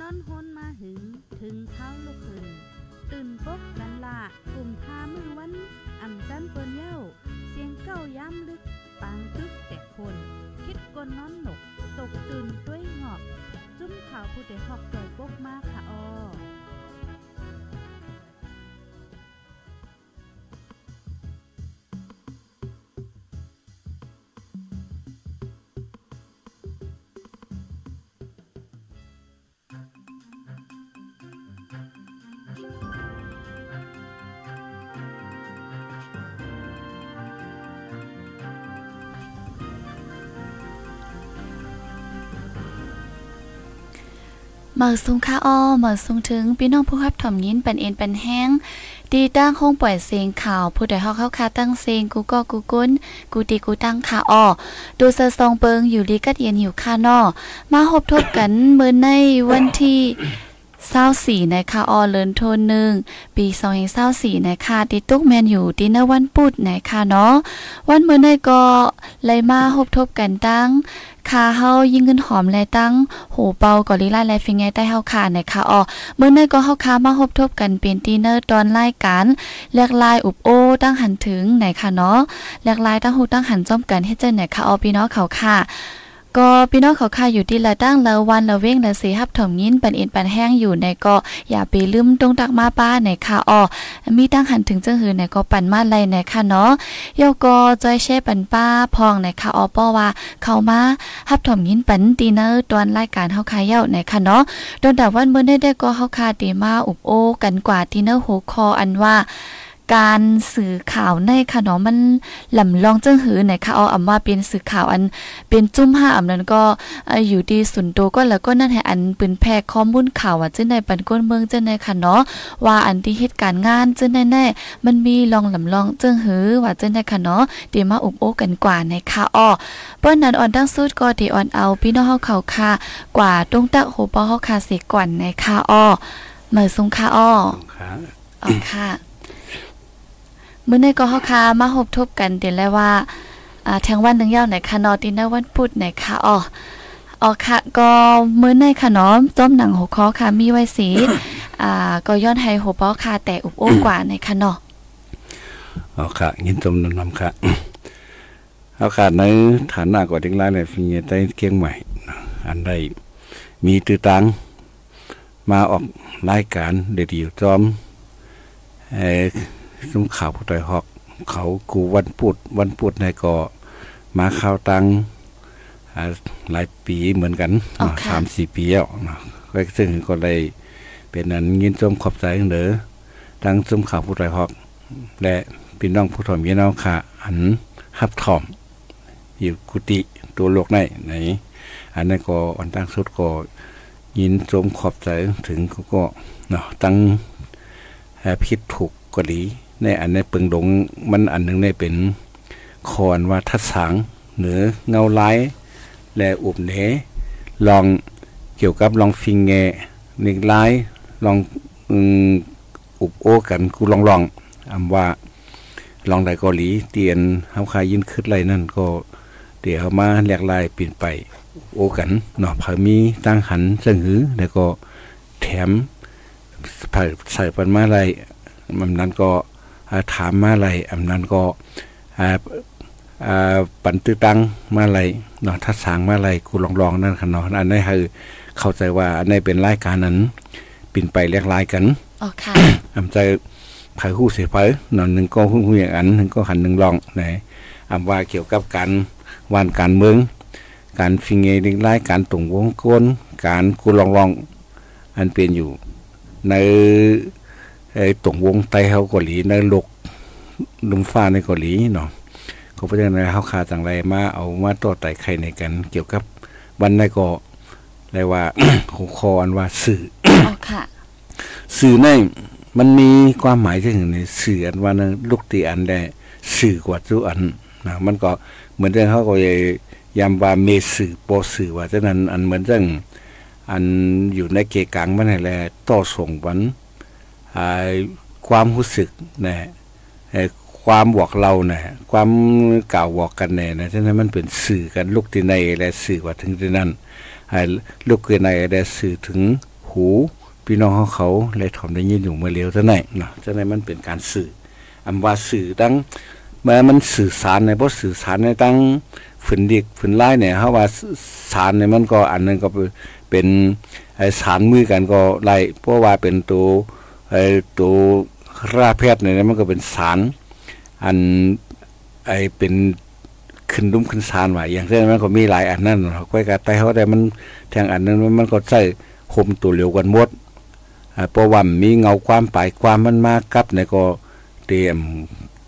นอนฮนมาหึง ถึงเท้าลูกหึงตื่นปกกันละกลุ่มทามือวันอ่ำจันเปิ้นเย้า เสียงเก้าย้ำลึก ปางตึกแต่คน คิดกนนอนหนก ตกตื่นด้วยหงอบ จุ้มข่าวผู้เดหอกจอยปกมากค่ะออ เมื่อสูงค่าอ้อเมื่อสูงถึงพี่น้องผู้รับถ่อมยินเป็นเอ็นเป็นแห้ง ดีตั้งห้องปล่อยเสียงข่าว ผู้ใดฮอกเข้าคาตั้งเสียงกูก็กูกุ้นกูตีกูตั้งค่าอ้อดูเซอซองเปิงอยู่ลีกัดเย็นหิวค่านอมาหบทบกันมื้อในวันที่ เศร้าสี่ในคาออเลินโทนหนึ่งปีสองเศร้าสี่ในคาติตุกแมนอยู่ดินเนอร์วันปุดในคาเนาะวันมื้อในก็เลยมาหบทบกันตั้งคาเฮายิ่งเงินหอมและตั้งหูเป่ากอลิลาและฟิงไงใต้เฮาคาในคาออเมื่อในก็เฮาคามาหบทบกันเป็นดินเนอร์ตอนรายการแลกลายอุบโอตั้งหันถึงในคาเนาะแลกลายตั้งหูตั้งหันจ้อมกันเฮ็ดจังไหนคาออพี่น้องเขาค่ะ ก็พี่น้องเขาค่าอยู่ที่ละตั้งละวันละเว้งละสีฮับถมยินปันเอ็นปันแห้งอยู่ในก็อย่าไปลืมตรงตักมาป้าในค่ะอ้อมีตั้งหันถึงจังหือในก็ปันมาไลในค่ะเนาะโยก็จอยเช่ปันป้าพองในค่ะอ้อป้อว่าเข้ามาฮับถมยินปันตีเนอร์ตอนรายการเฮาคาเย้าในค่ะเนาะโดนแต่วันเมื้อได้ได้ก็เฮาคาตีมาอุบโอกันกว่าตีเนอร์โหคออันว่า การสื่อข่าวในค่ะเนาะมันลำลองจังหือในค่ะเอาอำว่าเป็นสื่อข่าวอันเป็นจุ้มห้าอำนั้นก็อยู่ดีสุนโตก็แล้วก็นั่นให้อันปืนแพร่ข้อมูลข่าวว่าจังในปันก้นเมืองจังในค่ะเนาะว่าอันที่เหตุการณ์งานจังแน่ๆมันมีลองลำลองจังหือว่าจังในค่ะเนาะเดี๋ยวมาอุบโอกันกว่าในค่ะอ้อเปิ้นนั้นอ่อนตั้งสุดก็ที่อ่อนเอาพี่น้องเฮาเขาค่ะกว่าตรงตักโหปอเฮาค่ะเสก่อนในค่ะอ้อเมื่อสุงค่ะอ้อครับอ๋อค่ะ มื้อนี้ก็เฮาค่ะมาหบทบกันเดี๋ยวแล้วว่าอ่าแทงวันหนึงยาวไหนคะนอดินวันพุธไหนคะอ๋ออ๋อค่ะก็มื้อในค่ะเนาะจ้อมหนังหัวคอค่ะมีไว้สีอ่าก็ย้อนให้หัวปอค่ะแต่อุบโอ้กว่าในค่ะเนาะเอค่ะยินตมนนำค่ะเอาค่ะในฐานะกว่าเด็กหลายเลยฟิงใต้เกียงใหม่อันใดมีตือตังมาออกรายการเด็ดอยู่จอมเอ่อ ซุ้มข่าวผู้ต่อยหอก เขากูวันพุธวันพุธในก็มาข่าวตังอ่าหลายปีเหมือนกันอ๋อเนาะค่ะสามสี่ปีแล้วเนาะก็ซึ่งก็เลยเป็นอันยินชมขอบใจเด้อทั้งซุ้มข่าวผู้ต่อยหอก และพี่น้องผู้ถ่อมพี่น้องค่ะ อันฮับถ่อม อยู่กุฏิตัวโลกในไหน อันนั้นก็อันตั้งสุดก็ยินชมขอบใจถึงก็ก็เนาะตั้งแอบคิดถูกก็ดี ในอันในเปิงดงมันอันหนึ่งในเป็นคอนว่าทัดสางเหนือเงาไล้และอุบเนลองเกี่ยวกับลองฟิงแงนิกไล้ลองอุบโอกันกูลองลองอำว่าลองได้เกาหลีเตียนเฮาคายยินขึ้นไรนั่นก็เดี๋ยวมาแลกลายเปลี่ยนไปโอกันเนาะเผามีตั้งหันเสงหือแล้วก็แถมใส่ใส่ปันมาไรอำนั้นก็ ถามมาอะไรอำนั้นก็อ่าอ่าปันตื้อตังมาอะไรเนาะทัดสางมาอะไรกูลองลองๆนั่นค่ะเนาะอันนี้คือเข้าใจว่าอันนี้เป็นรายการนั้นเปลี่ยนไปแลกลายกันอ๋อค่ะอำใจไผหู้เสียไผนอนหนึ่งก็หู้หู้อย่างอันหนึ่งก็หันหนึ่งลองไหนอำว่าเกี่ยวกับการวานการเมือง การฟิงเงดิงไล่การตุ่งวงก้นการกูลองลองอันเป็นอยู่ ใน ไอ้ตุ่งวงไตเฮาเกาหลีในโลกลุมฟ้าในเกาหลีเนาะก็เพราะฉะนั้นเฮาคาจังไรมาเอามาต่อไต่ไข่ในกัน เกี่ยวกับวันในก็เลยว่าหัวคออันว่าสื่ออ๋อค่ะสื่อในมันมีความหมายที่ถึงในสื่ออันว่านะลูกตีอันได้สื่อกว่าทุกอันนะมันก็เหมือนเรื่องเขาก็ยยามว่าเมสื่อโปสื่อว่าฉะนั้นอันเหมือนเรื่องอันอยู่ในเกกังมันนั่นแหละต่อส่งวันอ่า ความรู้สึกนะความบอกเรานะความกล่าวบอกกันแน่นะฉะนั้นมันเป็นสื่อกันลูกที่ในและสื่อว่าถึงที่นั่นลูกเกนในได้สื่อถึงหูพี่น้องเขาเขาเลยถ่อมได้ยินอยู่เมื่อเร็วเท่าไหร่เนาะเท่าไหร่มันเป็นการสื่ออำว่าสื่อตั้งเมื่อมันสื่อสารในเพราะสื่อสารในตั้งฝืนดิกฝืนไล่เนี่ยเฮาว่าสารเนี่ยมันก็อันนึงก็เป็นสารมือกันก็ไล่เพราะว่าเป็นตัว ไอ้ตัวราแพทย์เนี่ยมันก็เป็นสาร อันไอ้เป็นขึ้นดุ้มขึ้นสารว่าอย่างเช่นมันก็มีหลายอันนั่นเนาะก้อยกะไตเฮาได้มันแทงอันนั้นมันก็ใส่คมตัวเหลียวกันหมดเพราะว่ามีเงาความปลายความมันมากับในก็เตรียม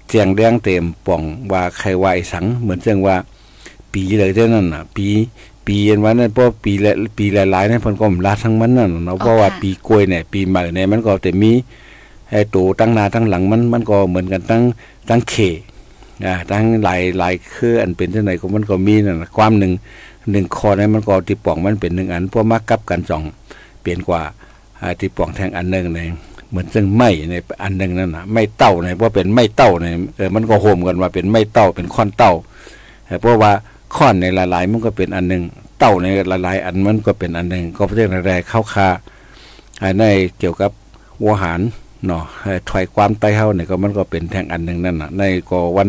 เจียงแดงเต็มป่องว่าใครว่าไอ้สัง เหมือนเช่นว่า ปีเลยเท่านั้นน่ะ ปี ปีเย็นวันนั้นเพราะปีละปีหลายๆนั้นเพิ่นก็มลาทั้งมันนั่นเนาะเพราะว่าปีกล้วยเนี่ยปีใหม่เนี่ยมันก็แต่มีไอ้ตัวตั้งหน้าตั้งหลังมันมันก็เหมือนกันตั้งตั้งเขอ่าตั้งหลายหลายคืออันเป็นจังไดก็มันก็มีนั่นความหนึ่งหนึ่งคอนั้นมันก็ที่ป่องมันเป็นหนึ่งอันเพราะมากับกันจองเปลี่ยนกว่าที่ป่องแทงอันหนึ่งในเหมือนซึ่งไม่ในอันหนึ่งนั่นนะไม่เต้าในเพราะเป็นไม่เต้าในเออมันก็โฮมกันว่าเป็นไม่เต้าเป็นค้อนเต้าเพราะว่า ค้อนในหลายๆมันก็เป็นอันหนึ่งเต้าในหลายๆอันมันก็เป็นอันหนึ่งก็เรื่องแรกเข้าคาในเกี่ยวกับวัวหารเนาะถอยความไตเฮาเนี่ยก็มันก็เป็นแทงอันหนึ่งนั่นน่ะในก็วัน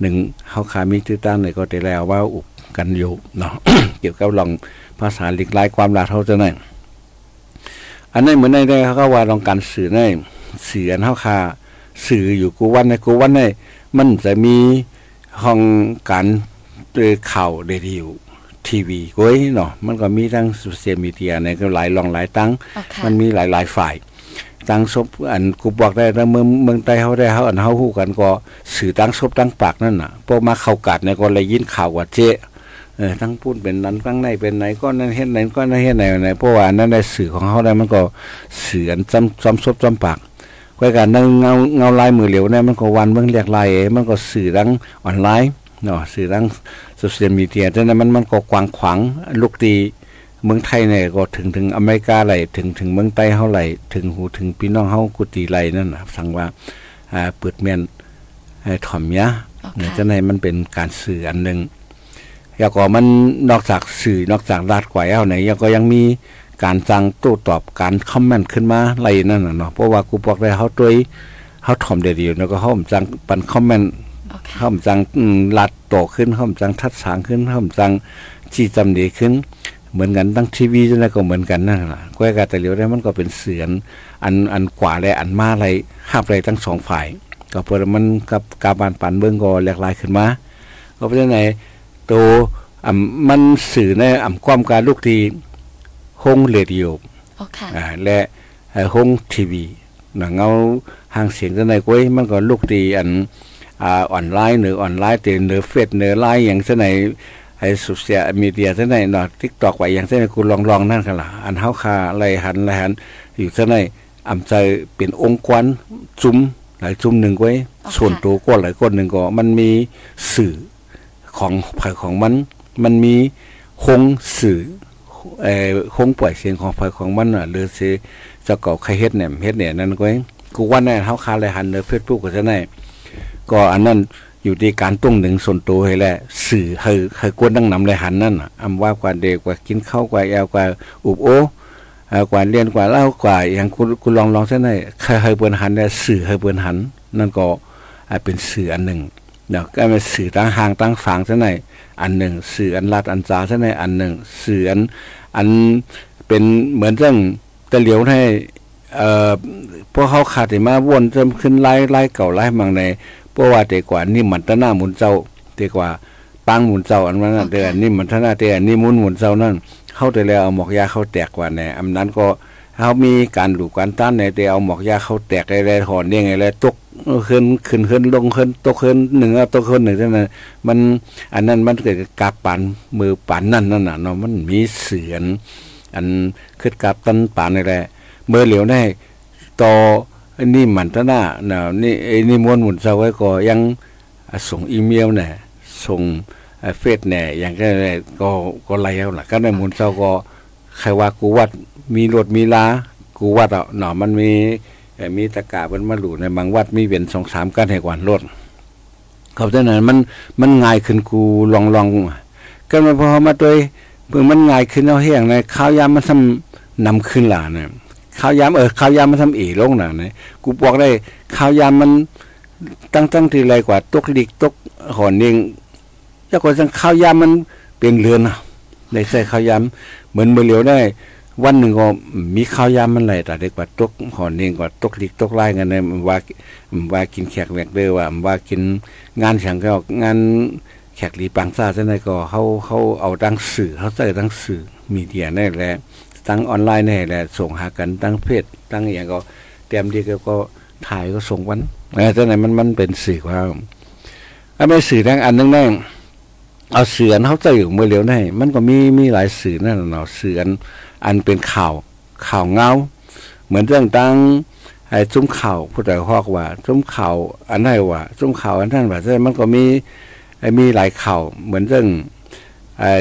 หนึ่งเฮาคามีตื้อตั้งเนี่ยก็ได้แล้วว่าอุบกันอยู่เนาะเกี่ยวกับลองภาษาหลิกลายความลาเท่าจะไหนอันนั้นเหมือนในได้เขาก็ว่าลองการสื่อในสื่ออันเฮาคาสื่ออยู่กูวันในกูวันในมันจะมีห้องการ ข่าวเรดิโอทีวีก้ยเนาะมันก็มีทั้งโซเชียลมีเดียในก็หลายลองหลายตั้ง มันมีหลายหลายฝ่ายตั้งศพอันกูบอกได้แล้วเมืองเมืองใต้เขาได้เขาอันเขาฮู้กันก็สื่อตั้งศพตั้งปากนั่นน่ะพวกมาเข้ากัดในก็เลยยินข่าวว่าเจ๊เออทั้งพูดเป็นนั้นทั้งในเป็นไหนก็นั่นเฮ็ดไหนก็นั่นเฮ็ดไหนไหนเพราะว่านั้นในสื่อของเขาได้มันก็สื่ออันจำจำซบจำปากก้อยกันนั่งเงาเงาลายมือเหลวเนี่ยมันก็วันเมืองเรียกลายมันก็สื่อทั้งออนไลน์ เนาะสื่อทั้งโซเชียลมีเดียแต่นั้นมันมันก็กว้างขวางลูกตีเมืองไทยเนี่ยก็ถึงถึงอเมริกาไหลถึงถึงเมืองใต้เฮาไหลถึงหูถึงพี่น้องเฮากุฏิไหลนั่นน่ะสั่งว่าอ่าเปิดเมียนถ่อมยะเนี่ยจะในมันเป็นการสื่ออันหนึ่งแล้วก็มันนอกจากสื่อนอกจากลาดกว่าเฮาไหนยังก็ยังมีการจังโต้ตอบการคอมเมนต์ขึ้นมาไหลนั่นน่ะเนาะเพราะว่ากูบอกได้เฮาตัวเฮาถ่อมเดียวแล้วก็เฮาจังปันคอมเมนต์ เฮาจังลัดโตขึ้นเฮาจังทัดสางขึ้นเฮาจังจี้จำดีขึ้น เหมือนกันตั้งทีวีจนก็เหมือนกันนั่นแหละก้อยกาแต่เหลียวได้มันก็เป็นเสือนอันอันกว่าและอันมาอะไรห้าอะไรทั้งสองฝ่าย ก็เพื่อมันกับกาบานปันเบื้องก็แหลกลายขึ้นมาก็เพราะฉะนั้นตัวอ่ำมันสื่อในอ่ำความการลูกทีห้องเรดิโออ่าและห้องทีวีนะเงาห่างเสียงจะไหนก้อยมันก็ลูกทีอัน อ่าออนไลน์หรือออนไลน์เตือนหรือเฟซหรือไลน์อย่างเช่นไหนไอ้สุเสียมีเดียเท่าไหนเนาะทิกตอกไว้อย่างเช่นกูลองลองนั่นกันละอันเฮาคาไรหันไรหันอยู่เท่าไหนอำใจเป็นองค์กรจุ้มหลายจุ้มหนึ่งไว้ ส่วนตัวก็หลายคนหนึ่งก็มันมีสื่อของฝ่ายของมัน มันมีคงสื่อเอ่อคงปล่อยเสียงของฝ่ายของมันอะหรือสิจะเก่าใครเฮ็ดเนี่ยเฮ็ดเนี่ยนั่นก็กูว่าแน่เฮาคาไรหันเนอเฟซบุ๊กก็เท่าไหน ก็อันนั้นอยู่ที่การตุ้งหนึ่งส่วนตัวให้แหละสื่อให้ให้กวนดังนำเลยหันนั่นอำว่ากว่าเด็กกว่ากินข้าวกว่าแอวกว่าอุบโอกว่าเรียนกว่าเล่ากว่าอย่างคุณคุณลองลองเส้นได้เคยให้เปิ้นหันได้สื่อให้เปิ้นหัน นั่นก็เป็นสื่ออันหนึ่งเนาะก็เป็นสื่อตั้งห่างตั้งฝังเส้นไหนอันหนึ่ง สื่ออันลัดอันจาเส้นไหนอันหนึ่ง สื่ออันอันเป็นเหมือนเรื่องตะเหลียวให้เอ่อพวกเขาขาดมาวนจนขึ้นไล่ไล่เก่าไล่มังใน เพราะว่าแต่กว่านี่มันตะหน้าหมุนเจ้าแต่กว่าปังหมุนเจ้าอันนั้นแต่นี่มันตะหน้าแต่นี่มุนหมุนเจ้านั่นเข้าแต่แล้วเอาหมอกยาเข้าแตกกว่าแน่อำนั้นก็เขามีการหลูกการต้านในแต่เอาหมอกยาเข้าแตกอะไรถอนยังไงแล้วตกขึ้นขึ้นขึ้นลงขึ้นตกขึ้นหนึ่งตกขึ้นหนึ่งเท่านั้นมันอันนั้นมันเกิดกาปันมือปันนั่นนั่นน่ะเนาะมันมีเสือนอันขึ้นกาบตันปานอะไรเมื่อเหลียวได้ต่อ นี่มันตนาเนาะนี่ไอ้นี่มวนหมุนเซาไว้ก็ยังส่งอีเมลเนี่ยส่งเฟซเนี่ยอย่างก็ก็ก็ไล่เอาล่ะก็ในหมุนเซาก็ใครว่ากูวัดมีรถมีลากูวัดเอะเนาะมันมีมีตะกาเป็นมาหลูในบางวัดมีเวียนสองสามกันให้กว่ารถเขาแต่นั้นมันมันง่ายขึ้นกูลองลองกันมาพอมาตัวเพิ่งมันง่ายขึ้นเอาเฮียงในข้าวยามมันทำนำขึ้นหลาเนี่ย ข้าวยามเออข้าวยามมันทำเอลงหนาเนี่ยกูบอกได้ข้าวยามมันตั้งตั้งทีไรกว่าตกลิกตกหอนเองแล้วก็จังข้าวยามมันเป็นเรือนนะได้ใส่ข้าวยามเหมือนเมือเหลียวได้ วันหนึ่งก็มีข้าวยามมันไหลแต่เด็กว่าตกหอนเองกว่าตกลิกตกไล่กันเนี่ยว่าว่ากินแขกแหลกเด้อว่าว่ากินงานแข่งก็งานแขกหลีปังซาเช่นไรก็เขาเขาเอาดังสื่อเขาใส่ดังสื่อมีเดียนี่แหละ ตั้งออนไลน์แน่แหละส่งหากันตั้งเพจตั้งอย่างก็เตรียมดีก็ก็ถ่ายก็ส่งวันเออเจ้าไหนมันมันเป็นสื่อว่าอันไม่สื่อดังอันนึงแน่เอาเสือนเขาจะอยู่เมื่อเร็วแน่มันก็มีมีหลายสื่อนั่นเนาะเสือนอันเป็นข่าวข่าวเงาเหมือนเรื่องตั้งไอ้ซุ้มข่าวผู้ใดฮอกว่าซุ้มข่าวอันไหนว่าซุ้มข่าวอันนั้นว่าแต่มันก็มีไอ้มีหลายข่าวเหมือนเรื่อง ไอ้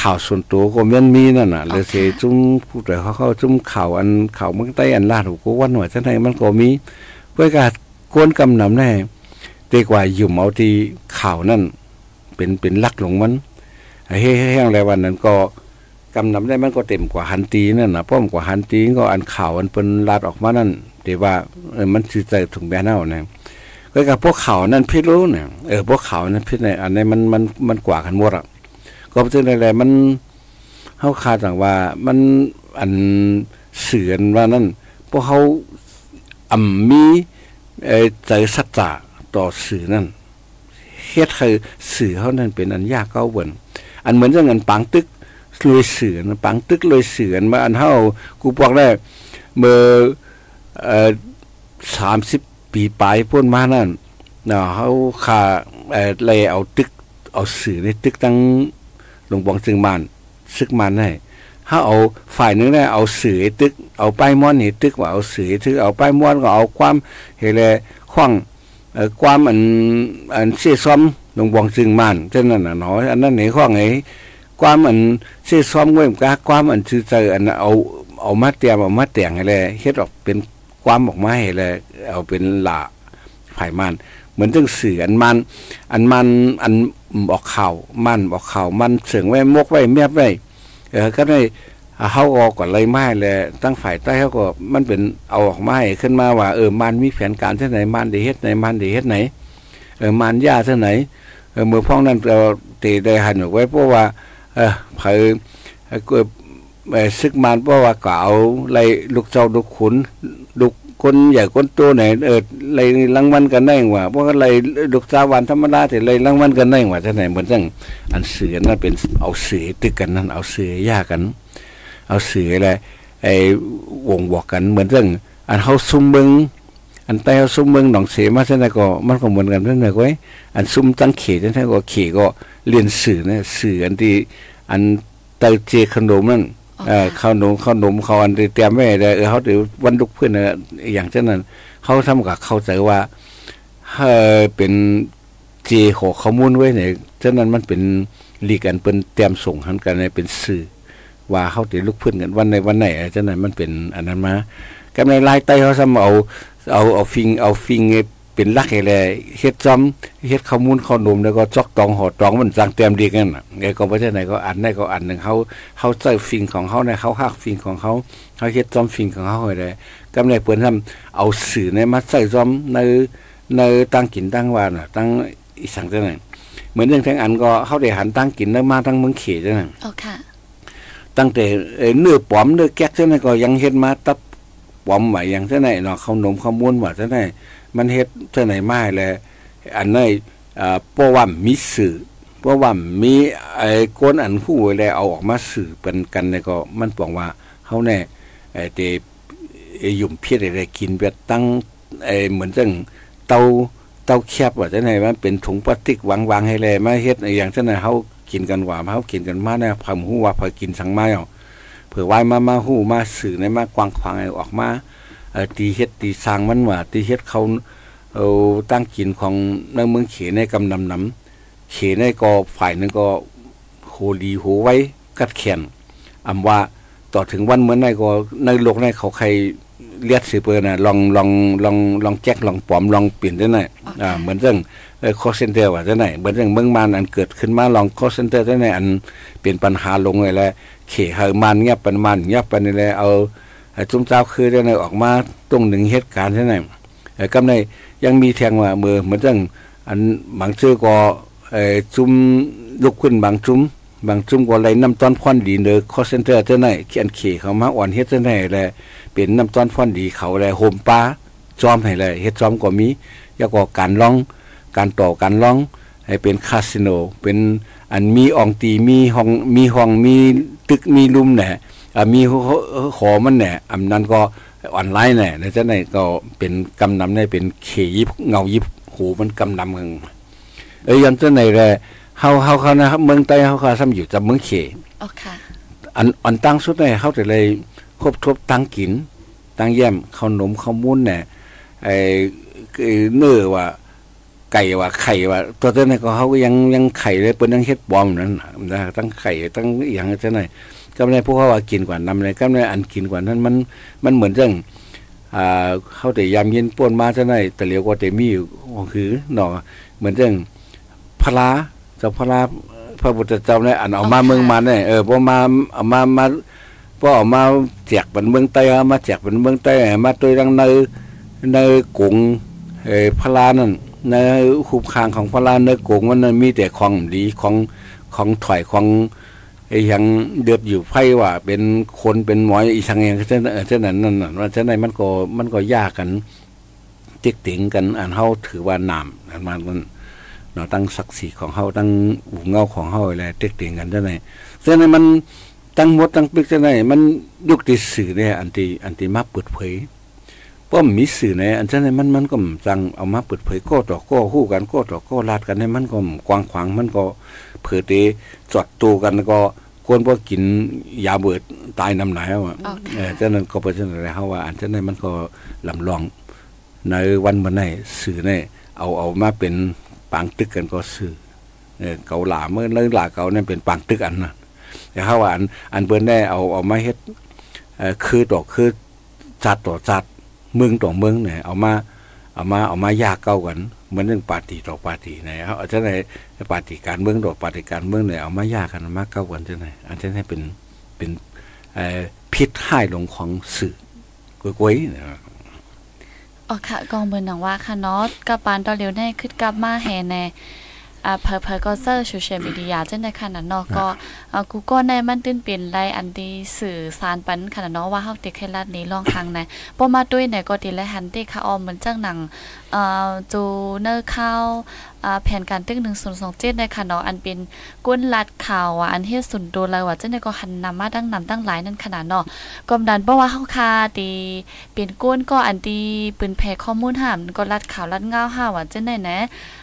ข่าวส่วนตัวก็มันมีนั่นน่ะเลยเสียซุ้มผู้ใดเขาเข้าซุ้มข่าวอันข่าวเมืองใต้อันลาดหูก็วันหน่วยท่านไหนมันก็มีเพื่อการกวนกำนำแน่ดีกว่าอยู่เอาที่ข่าวนั่นเป็นเป็นลักหลงมันไอ้เฮ้ยๆอะไรวันนั้นก็กำนำได้มันก็เต็มกว่าหันตีนั่นนะป้อมกว่าหันตีก็อันข่าวอันเป็นลาดออกมานั่นแต่ว่าเออมันสิใจถึงแบนเอาเนี่ยก็กับพวกข่าวนั่นพิษรู้เนี่ยเออพวกข่าวนั้นพิษในอันนี้มันมันมันกว่ากันหมดอะ ก็เป็นอะไรมันเฮาคาดต่างว่า มันอันเสือนว่านั่นพวกเขาอ่ำมีใจสัจจะต่อสื่อนั่นเฮ็ดคือสื่อเขานั่นเป็นอันยากเก้าเบิ่นอันเหมือนเรื่องอันปังตึกลยเสือนปังตึกลยเสือนมาอันเฮากูบอกได้เมื่อเอ่อสามสิบปีปลายพ้นมานั่นเนาะเฮาขาเอ่อเลยเอาตึกเอาสื่อในตึกตั้ง หลวงบองจึงมานซึกมันให้เฮาเอาฝ่ายนึงได้เอาสื่อตึก เอาป้ายม้อนนี่ตึกว่าเอาสื่อตึกเอาป้ายม้อนก็เอาความเฮแลขว้างเอ่อความอันอันเสียซ้อมหลวงบองจึงมานเช่นนั้นน่ะเนาะอันนั้นไหนขว้างไหนความอันเสียซ้อมเว้ยกาความอันชื่อใจอันเอาเอามาเตรียมเอามาแต่งให้เลยเฮ็ดออกเป็นความออกมาให้เลยเอาเป็นหลาภายมันเหมือนจังสื่ออันมัน อันมันอันบอกข่าวมันบอกข่าวมันเสียงไว้มกไว้แมบไว้เออก็ได้เฮาออกก่อนไรไม้เลยตั้งฝ่ายใต้เฮาก็มันเป็นเอาออกมาให้ขึ้นมาว่าเออมันมีแผนการเท่าไหนมันได้เฮ็ดไหนมันได้เฮ็ดไหนเออมันยาเท่าไหนเออเมื่อพ้องนั้นเราตีได้หันออกไว้เพราะว่า เออเผยก็ซึกมันเพราะว่าก็เอาไรลูกเจ้าลูกขุนลูก คนใหญ่คนโตไหนเออไรรางวัลกันได้ว่าเพราะว่าไรลูกสาวันธรรมดาแต่ไรรางวัลกันได้ว่าท่านไหนเหมือนจังอันเสือนั่นเป็นเอาเสือตึกกันนั่นเอาเสือยากกัน เอาเสืออะไรไอ้วงบอกกันเหมือนจังอันเฮาซุ่มเบิงอันใต้เฮาซุ่มเบิงหนองเสมาท่านก็มันก็เหมือนกันท่านไหนก็ไว้อันซุ่มตั้งเขตท่านก็เขตก็เรียนสื่อเนี่ยสื่ออันที่อันเตาเจขนมนั่น เออขนมขนมเขาอันที่เตรียมไว้ได้เออเขาถือวันลุกเพื่อนเอออย่างเช่นนั้นเขาทำกับเข้าใจว่าเออเป็นเจขอข้อมูลไว้เนี่ยฉะนั้นมันเป็นลีกันเป็นเตรียมส่งหันกันเป็นสื่อ ว่าเขาติลุกเพื่อนกันวันในวันไหนฉะนั้นมันเป็นอันนั้นมากับในลายใต้เขาทำเอาเอาเอาฟิงเอาฟิง เป็นลักให้แลเฮ็ดจอมเฮ็ดข้อมูลข้อนมแล้วก็จอกตองหอตองมันจังเตรียมดีกันน่ะไงก็บ่ใช่ไหนก็อันไหนก็อันนึงเฮาเฮาใช้ฟิงของเฮาในเฮาฮักฟิงของเฮาเฮาเฮ็ดจอมฟิงของเฮาให้ได้กำในเปิ้นทำเอาสื่อในมาใส่จอมในในตั้งกินตั้งว่าน่ะตั้งอีสังจังนั้นเหมือนเรื่องทั้งอันก็เฮาได้หันตั้งกินแล้วมาทั้งเมืองเขจังนั้นอ๋อค่ะ ตั้งแต่เนื้อปอมเนื้อแก๊กจังนั้นก็ยังเฮ็ดมาตับปอมไว้อย่างจังไหนเนาะข้าวนมข้าวมูลว่าจังไหน มันเฮ็ดเท่าไหนมาแลวอันในอ่าเพราะว่ามีสื่อเพราะว่ามีไอ้คนอันผู้แลเอาออกมาสื่อเป็นกันเนี่ยก็มันบอกว่าเฮาแน่ไอ้เตยุ่มเพียดอะไรกินแบบตั้งไอ้เหมือนจังเตาเตาแคบว่าจังได๋มันเป็นถุงพลาสติกวางๆให้แลมาเฮ็ดอย่างจังได๋เฮากินกันว่าเฮากินกันมาเนี่ยพำฮู้ว่าพอกินสังมาเอาเผื่อไว้มามาฮู้มาสื่อในมากวางขวางออกมา ตีเฮ็ดตีสร้างมันว่าตีเฮ็ดเขาเอาตั้งกินของในเมืองเขในกำนำนำเขในก็ฝ่ายนึงก็โหดีโหไว้กัดแขนอำว่าต่อถึงวันเหมือนในก็ในโลกในเขาใครเลียดสิเปิ้นน่ะลองลองลองลองแจ็คลองปลอมลองเปลี่ยนได้ไหนอ่าเหมือนเรื่องเอ่อ call center ว่าได้ไหนเหมือนเรื่องเมืองมานอันเกิดขึ้นมาลอง call center ได้ไหนอันเป็นปัญหาลงเลยแหละเขเฮามันเงียบปันมันเงียบปันนี่แหละเอา จุ้มเจ้าคือได้ออกมาตรงหนึ่งเหตุการณ์ใช่ไหมกำในยังมีแทงว่ามือเหมือนจังอันบางชื่อก็เอ่อจุ้มลุกขึ้นบางจุ้มบางจุ้มก็ไหลน้ำต้นพอนดีเนอคอเซนเตอร์เจ้าไหนเขียนเขเขามาอ่อนเฮ็ดเจ้าไหนแหละเป็นน้ำต้นพอนดีเขาแหละโฮมปลาจอมให้เลยเฮ็ดจอมก็มียาก็การร้องการต่อการร้องให้เป็นคาสิโน เป็นอันมีอองตีมีห้องมีห้องมีตึกมีลุมเนี่ย มีขอมันเนี่ยอันนั้นก็ออนไลน์เนี่ยแล้วจะไหนก็เป็นกำนำได้เป็นเขยิบเงายิบหูมันกำนำเมืองเอ้ยยันจะไหนแหละเฮาเฮาเขานะครับเมืองใต้เฮาเขาซ้ำอยู่กับเมืองเขอ๋อค่ะอันอันตั้งสุดเนี่ยเขาจะเลยครบทบตั้งกิน ตั้งแย้มข้าวนมข้าวมุ้นเนี่ยไอ้เนื้อว่า ไก่ว่าไข่ว่าตัวเต้นก็เขาก็ยังยังไข่เลยเป็นยังเฮ็ดบอมนั้นนะตั้งไข่ตั้งอย่างจะไหน ก็ไม่พวกเขาว่ากินกว่านำเลยก็ไม่อันกินกว่านั้นมันมันเหมือนเรื่องอ่าเขาแต่ยามเย็นป้วนมาจะไหนแต่เหลียวก็แต่มีอยู่คือหนอเหมือนเรื่องพลาเจ้าพลาพระพุทธเจ้าเนี่ยอันเอามาเมืองมาเนี่ยเออพอมาเอามามาพอเอามาแจกเป็นเมืองใต้เอามาแจกเป็นเมืองใต้มาตัวดังในในกุงเออพลานั่นในคูคางของพลานในกุงมันมีแต่ของดีของของถอยของ ไอ้ยังเดือบอยู่ไพ่ว่า เป็นคนเป็นหมอยอีทางองเช่นเช่นนั้นนั่นว่าเช่นนั้นมันก็มันก็ยากกันติ๊กติ๋งกันอันเฮาถือว่านามอันมันเนาะตั้งศักดิ์ศรีของเฮาตั้งอู่เงาของเฮาอะไรติ๊กติ๋งกันจังได๋ฉะนั้นมันตั้งหมดตั้งปิกจังได๋มันยุคที่สื่อเนี่ยอันที่อันที่มาเปิดเผยป้อมมีสื่อในอันเช่นั้นมันมันก็จังเอามาเปิดเผยก็ต่อก็ฮู้กันก็ต่อก็ลาดกันให้มันก็กว้างขวางมันก็เผื่อเตจอดตูกันก็ ควรบ่กินยาเบิดตายน้ำไหนอะเออฉะนั้นก็เป็นจังได๋เฮาว่า อันนั้นมันก็ลำลองในวันมื้อไหนสื่อเนี่ยเอาเอามาเป็นปางตึกกันก็สื่อเออเกาหลาเมื่อเรื่องหลาเกาเนี่ยเป็นปางตึกอันน่ะแต่เฮาว่าอันอันเปิ้นได้เอาเอามาเฮ็ดเอ่อคือต่อคือจัดต่อจัดเมืองต่อเมืองเนี่ยเอามาเอามาเอามายากเก้ากันเหมือนเรื่องปาร์ตี้ต่อปาร์ตี้เนี่ยเอาจะไหนปาร์ตี้การเมืองต่อปาร์ตี้การเมืองเนี่ยเอามายากกันมาเก้ากันจะไหนอันจะให้เป็นเป็นเอ่อพิษให้ลงของสื่อกวยๆเนี่ยอ๋อค่ะกองเบิ่นหนังว่าค่ะเนาะกับปานตอนเร็วแน่ขึ้นกลับมาแห่แน่อ่าเผอๆก็เซอร์โซเชียลมีเดียจังได๋ค่ะน่ะเนาะก็อ่ากูก็ในมันตื่นเป็นไรอันดีสื่อสารปันค่ะเนาะว่าเฮาติเคลัดนี้ลองทางไหนบ่มาด้วยไหนก็ติและหันติค่ะออมเหมือนจังหนังเอ่อ จูเนอร์ข้าวอ่าแผนการตึก1027ในค่ะเนาะอันเป็นก้นลัดข่าวว่าอันเฮ็ดสุนโดเลยว่าจังได๋ก็หันนำมาดังนำตั้งหลายนั่นขนาดเนาะกอมดันบ่ว่าเฮาคาดีเป็นก้นก็อันดีปืนแพร่ข้อมูลหามก็ลัดข่าวลัดง้าวหาว่าจังได๋นะ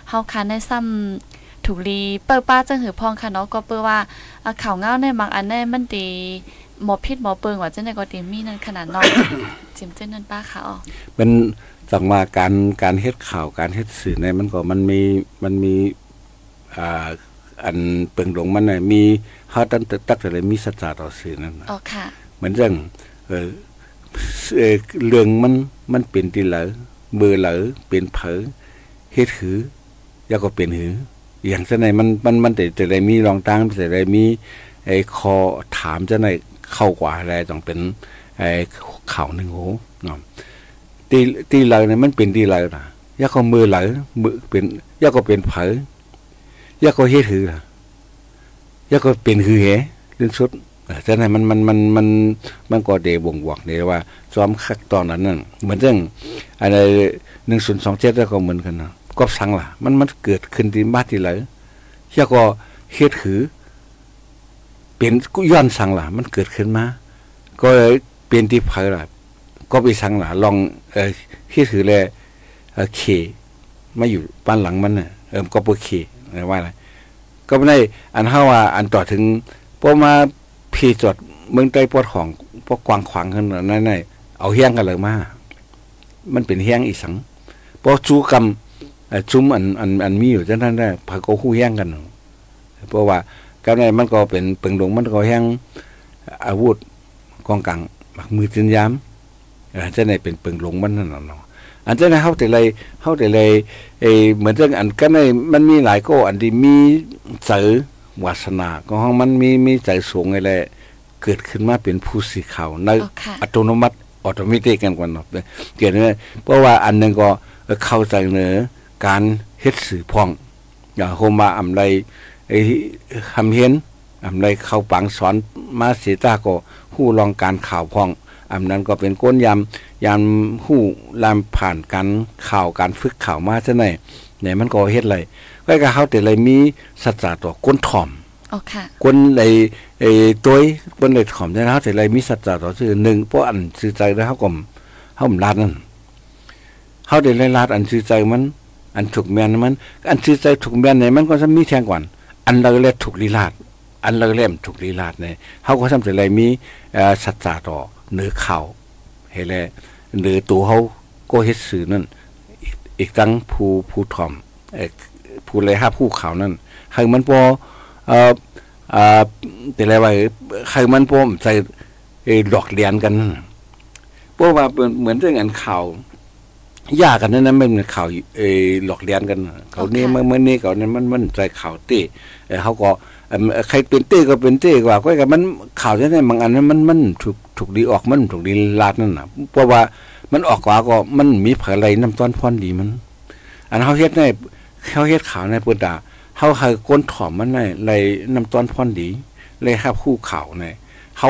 เฮาคาในซ้ำถูกลีเปิดป้าจังหือพองค่ะเนาะก็เปิ้ว่าข่าวเงาในบางอันในมันดีหมอพิษหมอเปิงว่าจังได๋ก็ดีมีนั่นขนาดเนาะจิมเจ้นนั่นป้าค่ะอ๋อมัน จังว่าการการเฮ็ดข่าวการเฮ็ดสื่อในมันก็มันมีมันมีอ่าอันเปิงหลงมันน่ะมีเฮาตั้งแต่ตักแต่เลยมีสัจจะต่อสื่อนั่นน่ะอ๋อค่ะเหมือนจังเออเอ่อเรื่องมันมันเป็นที่เหลอเบอร์เหลอเป็นเผอเฮ็ดหือแล้วก็เป็นหือ อย่างจังไดมันมันมันแต่จะได้มีรองตั้งจะได้มีไอ้คอถามจังไดเข้ากว่าอะไรต้องเป็นไอ้ข่าวหนึงโหเนาะ ตีตีเหลเนี่ยมันเป็นตีเหลนะยาก็มือเหลมือเป็นยาก็เป็นเผอยาก็เฮ็ดหือล่ะยาก็เป็นหือแหเรื่องสุดฉะนั้นมันมันมันมันมันก็เดบ่งบอกเดว่าซ้อมคักตอนนั้นนั่นเหมือนเรื่องอะไร1027แล้วก็เหมือนกันนะก็สังล่ะ มันมันเกิดขึ้นที่บ้านที่เหลยาก็เฮ็ดหือเป็นกุย้อนสังล่ะ มันเกิดขึ้นมา ก็เลยเป็นที่เผอล่ะ ก็ไปสั่งหลาลอง เออคิดถือเลยเออเคมาอยู่บ้านหลังมันน่ะเออก็บ่เคว่าอะไรก็ไม่ได้อันเฮาว่าอันต่อถึงพอมาพี่จดเมืองใต้ปวดของพวกกวางขวางกันนั่นๆเอาเฮี้ยงกันเลยมา มันเป็นเฮี้ยงอีสังพอจูกรรมจุ้มอันอันอันมีอยู่จังนั้นได้พาก็คู่เฮียงกันเพราะว่าก็ในมันก็เป็นเปิงหลงมันก็เฮียงอาวุธกองกลางมือจินยาม จะในเป็นเปิงหลงมันนั่นเนาะอันจะในเฮาแต่ไรเฮาแต่ไรเอเหมือนจังอันก็ในมันมีหลายก็อันที่มีเสือวาสนาก็ห้องมันมีมีใจสูงไอ้แหละเกิดขึ้นมาเป็นผู้สื่อข่าวในอ๋อค่ะอัตโนมัติออโตเมติกกันกว่าเนาะเกิดเนี่ยเพราะว่าอันหนึงก็เข้าใจเนอการเฮ็ดสื่อพ่องอย่าโฮมาอำไรไอ้คำเห็นอำไรเข้าปังสอนมาเสียตาก็ฮู้ลองการข่าวพ่อง อำนั้นก็เป็นก้นยำยำฮู้ลามผ่านการข่าวการฝึกข่าวมาซะไหนเนี่ยมันก็เฮ็ดไรก็ก็เฮาแต่เลยมีสัจจะต่อก้นถ่อมอ๋อค่ะคนในไอ้ตัวคนในขอมเนี่ยนะแต่ไรมีสัจจะต่อคือหนึ่งเพราะอันซื่อใจแล้วเขาก็เฮาลาดนั่นเฮาได้ไล่ลาดอันซื่อใจมัน อันถูกแม่นมัน อันซื่อใจถูกแม่นเนี่ยมันก็จะมีแทงก่อนอันเราเรียกถูกลีลาดอันเราเรียกถูกลีลาดเนี่ยเฮาก็ทำแต่ไรมีเอ่อสัจจะต่อ เนื้อข่าวเฮ็ดแลหรือตัวเฮาก็เฮ็ดสื่อนั่นอีกอีกทั้งผู้ผู้ถ่อมเอ่อผู้เลยห้าผู้ข่าวนั่นให้มันพอเอ่ออ่าแต่ละว่าใครมันพ่อมใส่เอ่อหลอกเลียนกันเพราะว่าเป็นเหมือนเรื่องอันข่าวยากกันนั่นนะมันเป็นข่าวเออหลอกเลียนกัน เขานี่เมื่อเมื่อนี้เขานั้นมันมันใจข่าวตี้เอ่อเขาก็เอิ่ม ใครเป็นเต้ก็เป็นเต้กว่าก็กับมันข่าวที่ไหนบางอันนั้นมันมันถูกถูกดีออกมันถูกดีลาดนั่นน่ะเพราะว่ามันออกกว่าก็มันมีเผยอะไรน้ำต้นพรดีมัน อันเขาเฮ็ดในเขาเฮ็ดข่าวในปุตตาเฮาเคยก้นถ่อมมันในในน้ำต้นพรดีเลยครับคู่ข่าวในเฮา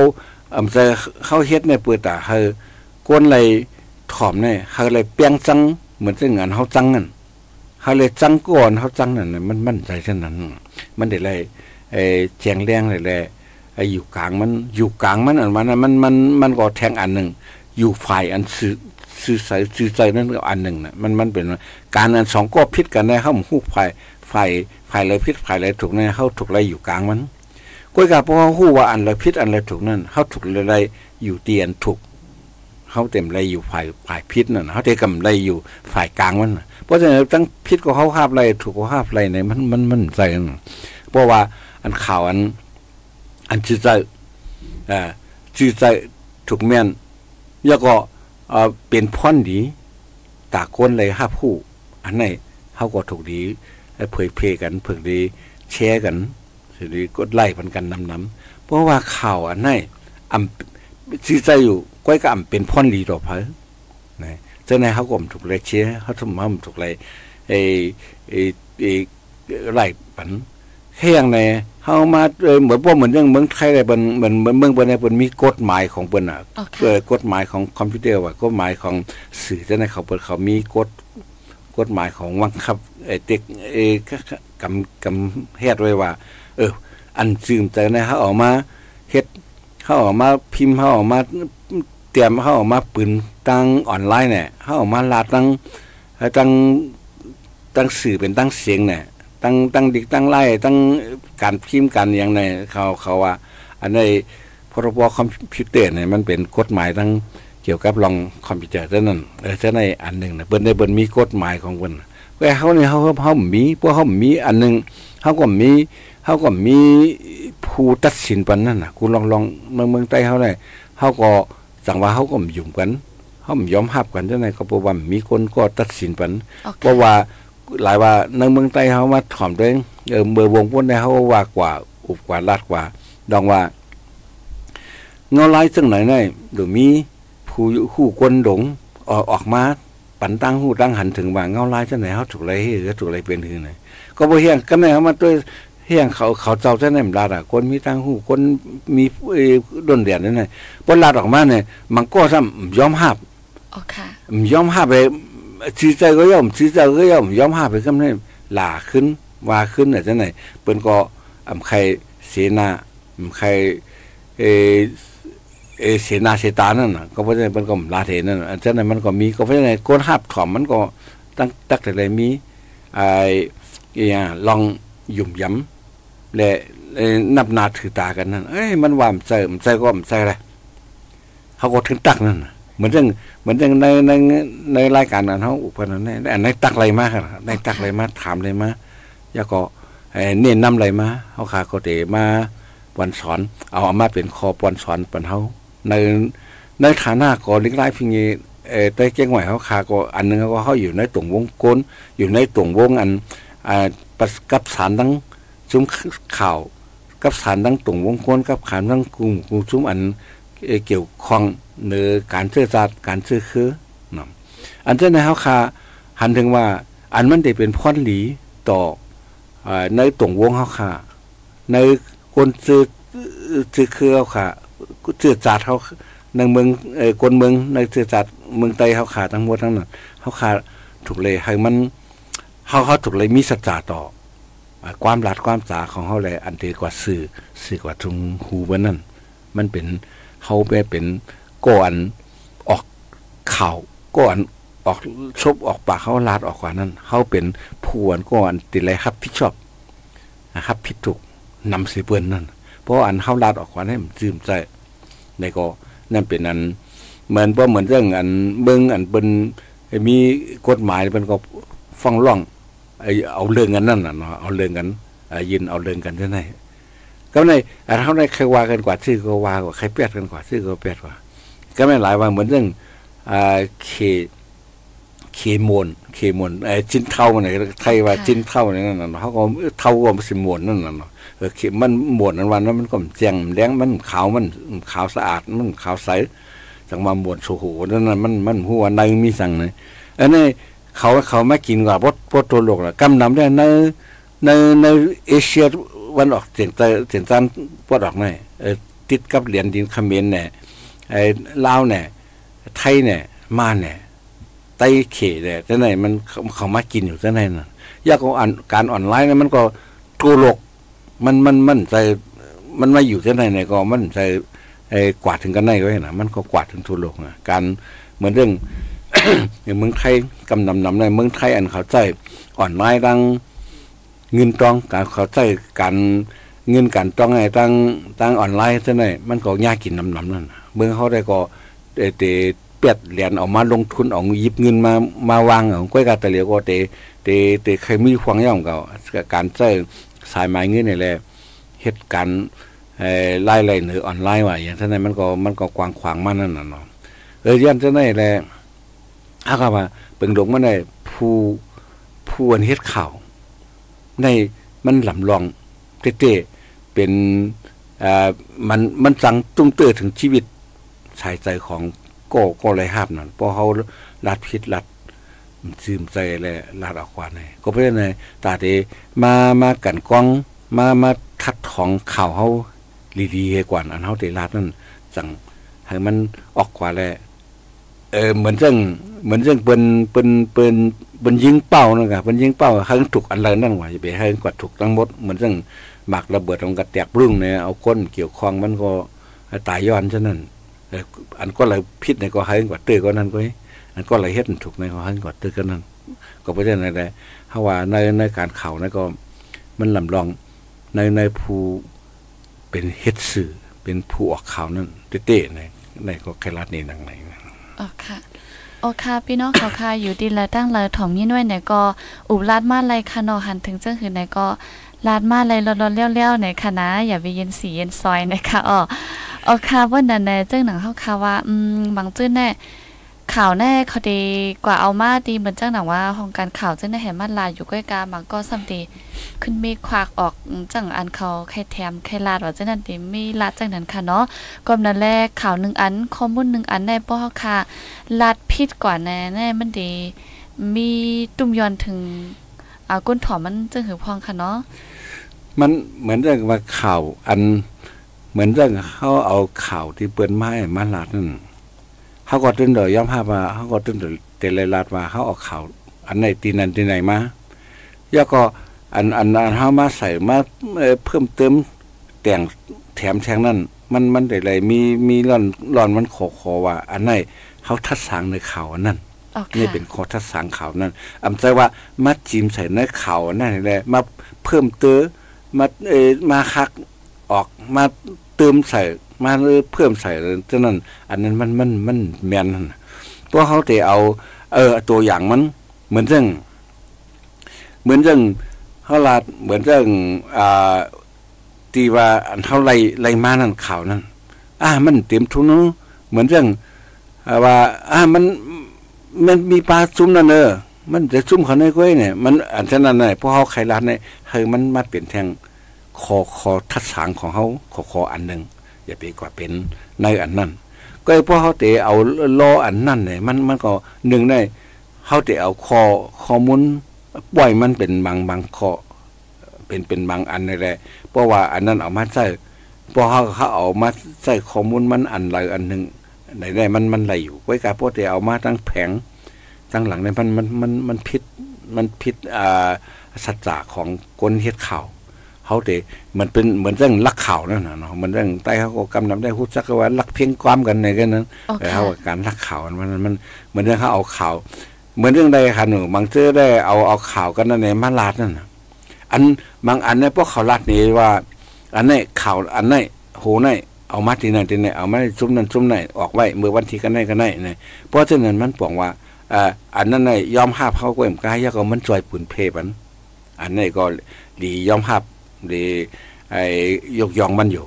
อำจะเขาเฮ็ดในปิดตาเฮาก้นเลยถ่อมในเฮาเลยเปียงจังเหมือนจะงานเฮาจังนั่นเฮาเลยจังก่อนเฮาจังนั่นน่ะมันมั่นใจเช่นนั้น มันได้เลย ไอ้แจงแรงเลยแหละไอ้อยู่กลางมันอยู่กลางมันอันมันมันมันมันก็แทงอันหนึ่งอยู่ฝ่ายอันซื่อซื่อใสซื่อใจนั่นก็อันหนึ่งน่ะมันมันเป็นการอันสองก็พิษกันได้เฮาฮู้ฝ่ายฝ่ายฝ่ายเลยพิษฝ่ายเลยถูกเนี่ยเฮาถูกอะไรอยู่กลางมันก้อยกาเพราะว่าฮู้ว่าอันเลยพิษอันเลยถูกนั่นเฮาถูกอะไรอยู่เตียนถูกเฮาเต็มไรอยู่ฝ่ายฝ่ายพิษนั่นเฮาเต็มกำไรอยู่ฝ่ายกลางมันเพราะฉะนั้นตั้งพิษก็เฮาหาบไรถูกก็หาบไรในมันมันมันใจนั่นเพราะว่า อันข่าวอัน อันชื่อใจอ่าชื่อใจถูกแม่นแล้วก็เอ่อเป็นพ่อนดีตากนเลยห้าผู้ อันไหนเฮาก็ถูกดีเผยเพลกันเผยดีแชร์กันสิดีกดไล่พันกันนำนำเพราะว่าข่าวอันไหนอำชื่อใจอยู่ก้อยก็อำเป็นพ่อนดีต่อไปนะเจ้าในเขาก็ถูกเลยแชร์เขาทำมาถูกเลยไอ้ไอ้ไอ้ไล่ปัน แค่อย่างในเฮามาเอ่อเหมือนพวกเหมือนเรื่องเมืองไทยเลยเปิ้นเหมือนเหมือนเมืองเปิ้นเนี่ยเปิ้นมีกฎหมายของเปิ้นน่ะอ๋อค่ะเกิดกฎหมายของคอมพิวเตอร์ว่ากฎหมายของสื่อจังได๋เขาเปิ้นเขามีกฎกฎหมายของบังคับไอ้เด็กเอ้กำกำเฮ็ดไว้ว่า เออ อันซึมแต่ในเฮาออกมาเฮ็ดเฮาออกมาพิมพ์เฮาออกมาเตรียมเฮาออกมาปืนตั้งออนไลน์เนี่ยเฮาออกมาลาดตั้งเอ่อตั้งตั้งสื่อเป็นตั้งเสียงเนี่ย ตั้งตั้งดิกตั้งไล่ตั้งการพิมพ์กันอย่างในเขาเขาว่า อันในพรบคอมพิวเตอร์เนี่ยมันเป็นกฎหมายตั้งเกี่ยวกับลองคอมพิวเตอร์เท่านั้นเออเท่าในอันหนึ่งนะเปิ้นได้เปิ้นมีกฎหมายของเปิ้นแต่เขาเนี่ยเขาเขามีพวกเขามีอันหนึงเขาก็มีเขาก็มีผู้ตัดสินปันนั่นน่ะกูลองลองเมืองเมืองใต้เขาได้เขาก็สั่งว่าเขาก็ยุ่มกันเขายอมรับกันเท่านั้นก็เพราะว่ามีคนก็ตัดสินปันอ๋อเพราะว่า หลายว่าในเมืองใต้เขามาถ่อมตัวเองเออเบอร์วงพวกนี้เขาว่ากว่า อุบกว่าลาดกว่า ดองว่า เงาลายซึ่งไหนได้หรือมีผู้อยู่คู่กวนดงออกออกมาปันตั้งหูตั้งหันถึงว่าเงาลายซึ่งไหนเขาถูกอะไรเหือถูกอะไรเป็นหือไหนก็บ่เฮียงก็แม่เขามาด้วยเฮียงเขาเขาเจ้าเจ้าไหนมันลาดอะคนมีตั้งหูคนมีเอ่อดนเดียนนั่นน่ะพอลาดออกมาเนี่ยมันก็ซ้ำยอมหับอ๋อค่ะยอมห้าไป ชื่อใจก็ยอมชื่อใจก็ยอมยอมห้าไปคำนี้หลาขึ้นว่าขึ้นอะไรจังไหนเปิ้นก็อำใครเสนาอำใครเออเอเสนาเสตานั่นน่ะก็เพราะฉะนั้นเปิ้นก็ลาเทนั่นน่ะอันจังไหนมันก็มีก็เพราะฉะนั้นก้นหับถ่อมมันก็ตั้งตักแต่เลยมีไอ้อหยังลองหยุ่มย้ำและนับนาถือตากันนั่นเอ้ยมันว่ามันใส่มันใส่ก็มันใส่อะไรเขาก็ถึงตักนั่นน่ะ เหมือนเรื่องเหมือนเรื่องในในในรายการนั้นเขาอุปนันในอันในตักอะไรมาครับในตักอะไรมาถามอะไรมาแล้วก็เน้นนำอะไรมาเขาขาก็เตมาวันสอน เอาอามาเป็นคอปวันสอนปันเขาในในฐานะก็ลิกไล่พิงนี้เอ่อได้เจ้งไหวเขาขาก็อันหนึงเขาก็เขาอยู่ในตรงวงกลมอยู่ในตรงวงอันอ่ากับสารทั้งซุ้มข่าวกับสารทั้งตุ่งวงกลกับขานทั้งกลุ่มกลุ่มซุ้มอันเกี่ยวข้อง เนื้อการเชื่อจัดการเชื่อคือนะอันเจ้าในเฮาคาหันถึงว่า อันมันได้เป็นพ่อนหลีต่อในตุ่งวงเฮาคาในคนซื้อซื้อคือเฮาคาเชื่อจัดเฮาในเมืองเอ่อคนเมืองในเชื่อจัดเมืองไต้เฮาคาทั้งหมดทั้งนั้นเฮาคาถูกเลยให้มันเฮาเขาถูกเลยมีสัจจะต่อความรัดความสาของเขาแหละอันเดียกว่าสื่อสื่อกว่าทุงหูวันนั้น มันเป็นเขาไปเป็น ก่อนออกเข่าก่อนออกชบออกปากเขาลาดออกกว่านั้นเขาเป็นผู้อันก่อนติดอะไรครับพิชอบนะครับพิถูกนำเสืเปิ้นนั่นเพราะอันเขาลาดออกกว่านั้นจืมใจในก็นั่นเป็นอันเหมือนเพราะเหมือนเรื่องอันเบิ้งอันเป็นมีกฎหมายเป็นก็ฟ้องร้องไอเอาเรื่องกันนั่นน่ะเนาะเอาเรื่องกันยินเอาเรื่องกันที่ไหนก็ในอันเขาในใครว่ากันกว่าชื่อก็ว่า กว่าใครเปียดกันกว่าชื่อก็เปียดกว่า ก็ไม่หลายว่าเหมือนเรื่องอ่าเคเคมนเคมนไอ้จิ้นเท่ามันไหนไทยว่าจิ้นเท่านี่นั่นน่ะเขาก็เท่าก็มันสิมวนนั่นน่ะเนาะเออมันมวนนั้นวันนั้นมันก็แจ้งแดงมันขาวมันขาวสะอาดมันขาวใสจังมามวนโชโหนั่นน่ะมันมันหัวในมีสั่งเลยอันนี้เขาเขาไม่กินกว่าพดพดตัวโลกละกำนำได้ในในในเอเชียวันออกเสียงใต้เสียงจันพดออกในติดกับเหรียญดินคาเมนเนี่ย ไอ้ลาวเนี่ยไทยเนี่ยมาเนี่ยไต้เขเนี่ยแต่ไหนมันเขามากินอยู่แต่ไหนน่ะยากของการออนไลน์เนี่ยมันก็ตัวโลกมันมันมันใจมันมาอยู่ที่ไหนไหนก็มันใจไอ้กวาดถึงกันไหนก็เห็นะมันก็กวาดถึงทั่วโลกนะการเหมือนเรื่องอย่างเมืองไทยกำนำนำในเมืองไทยอันเขาใจอ่อนไม้ดังเงินตองการเขาใจการเงินการตองไงตั้งตั้งออนไลน์เท่านั้นมันก็ยากกินนำนำนั่น เมืองเขาได้ก็เตเตเปียดเหรียญออกมาลงทุนออกยิบเงินมามาวางของก้อยกาตะเหลียวก็เตเตเตเคยมีควงย่อมเก่าการใช้สายไม้เงินนี่แหละเหตุการณ์ไล่ไล่เหนือออนไลน์ว่าอย่างเท่านั้นมันก็มันก็กว้างขวางมากนั่นน่ะเนาะเออยันเท่านั้นแหละอาก็ว่าเปิงหลงมาในผู้ผู้อันเฮ็ดข่าวในมันหลำลองเต้ๆเป็นอ่ามันมันจังตุ้งเตื้อถึงชีวิต ชายใจของก็ก็เลยห้ามนั่นพอเขาลัดพิษลัดซึมใจและลาดออกกว่าในก็เพื่อนในตาเตมามากันกล้องมามาทัดของข่าวเขาดีๆให้กว่าอันเขาเตลาดนั่นจังให้มันออกกว่าแลเออเหมือนเรื่องเหมือนเรื่องเปิ้นเปิ้นเปิ้นเปิ้นยิงเป้านะครับเปิ้นยิงเป้าให้ถูกอันไรนั่นว่าจะไปให้กว่าถูกทั้งหมดเหมือนเรื่องหมากระเบิดมันก็แตกรุ่งเนี่ยเอาก้นเกี่ยวคองมันก็ตายย้อนฉะนั้น อันก็เลยพิษในก็ให้กว่าตื้อก็นั่นก็อันก็เลยเฮ็ดถูกในก็ให้กว่าตื้อก็นั่นก็บ่ได้ไหนๆถ้าว่าในในการเข่านั่นก็มันลำลองในในผู้เป็นเฮ็ดสื่อเป็นผู้ออกข่าวนั่นเต้ๆในในก็แครัดนี่นังไหนอ๋อค่ะโอค่ะพี่น้องเขาค่ะอยู่ดีละตั้งเลยถ่อมยี่น้อยไหนก็อุบลาดมาไรค่ะนอหันถึงเจ้าหือไหนก็ ลาดมาไรร้อนๆเลี้ยวๆไหนค่ะนะ อย่าไปเย็นสีเย็นซอยนะคะอ๋อโอค่ะว่านั่นแน่เจ้าหนังเขาค่ะว่าอืมบางจื้อแน่ข่าวแน่เขาดีกว่าเอามาดีเหมือนจ้าหนังว่าของการข่าวจ้าแน่เห็นมันลาอยู่ใกล้กาบางก็สัมตีขึ้นมีควักออกจังอันเขาแค่แถมแค่ลาดว่าเจ้านั่นตีมีลาดจังนั้นค่ะเนาะก็นั่นแรกข่าวหนึ่งอันข้อมูลหนึ่งอันในป้อค่ะลาดพิษกว่าแน่แน่มันดีมีตุ้มยอนถึงอาก้นถอมมันจึงหือพองค่ะเนาะ มันเหมือนเรื่องว่าข่าวอัน เหมือนเรื่องเขาเอาข่าวที่เปิ้นไม้มาลาดนั่นเขาก็ตึ้นเดยย่อมภาพว่าเขาก็ตึ้นเดยเตลลาดว่าเขาเอาข่าว อันไหนตีนันตีไหนมาย่าก็อันอันอันเขามาใส่มาเพิ่มเติมแต่งแถมแทงนั่นมันมันได้ไรมีมีร่อนร่อนมันขอขอว่า อันไหนเขาทัดสางในข่าวนั่นนี่เป็นข้อทัดสางข่าวนั่นอำใจว่ามาจิ้มใส่ในข่าวนั่นแหละมาเพิ่มเติม มาเอมาคักออกมาเติมใส่มาเพิ่มใส่ฉะนั้น อันนั้นมันมันมันแมนเพราะเขาแต่เอา เออ ตัวอย่างมัน เหมือนเรื่อง เหมือนเรื่องเขาลาดเหมือนเรื่องอ่าที่ว่าอันเท่าไรไรมานั่นข่าวนั่นอ่ามันเต็มทุนเนาะเหมือนเรื่องว่า อ่ามันมันมีปลาซุ้มนั่นเออ มันจะซุ้มเขาในก้อยเนี่ยมันอันฉะนั้นเนี่ยพวกเขาไขร้านเนี่ยเฮ้ยมันมาเปลี่ยนแทงคอคอทัดสางของเขาคอคออันหนึ่งอย่าไปกว่าเป็นในอันนั้นก็เพราะเขาเตะเอาล้ออันนั้นเนี่ยมันมันก็หนึ่งได้เขาเตะเอาคอข้อมูลปล่อยมันเป็นบางบางข้อเป็นเป็นบางอันนี่แหละเพราะว่าอันนั้นเอามาใส่พอเขาเขาเอามาใส่ข้อมูลมันอันใดอันหนึ่งไหนได้มันมันไหลอยู่ไว้กาพวกเตะเอามาตั้งแผง ตั้งหลังเนี่ยมันมันมันมันพิษมันพิษอ่าสัจจะของคนเฮ็ดข่าวเขาเตมันเป็นเหมือนเรื่องลักข่าวนั่นนะเนาะมันเรื่องใต้เขาก็กำนำได้พูดสักว่าลักเพียงความกันในกันนั้นอ๋อแต่ค่ะเขาว่าการลักข่าวมันมันมันเหมือนเรื่องเขาเอาข่าว เหมือนเรื่องใดค่ะหนูบางเจ้อได้เอาเอาข่าวกันนั่นในมาลาดนั่นน่ะอันบางอันเนี่ยพวกเขาลาดนี่ว่า อันนี้ข่าวอันนี้โหนี่เอามาที่นั่นที่นี่เอามาซุ่มนั่นซุ่มนี่ออกไว้เมื่อวันที่กันไหนกันไหนนี่เพราะฉะนั้นมันปองว่าเอ่ออันนั้นน่ะยอมห้าบเขาก็เอ็มกายยาก็มันจอยปืนเพมันอันนี้ก็ดียอมห้าบดีไอ้ยกยองมันอยู่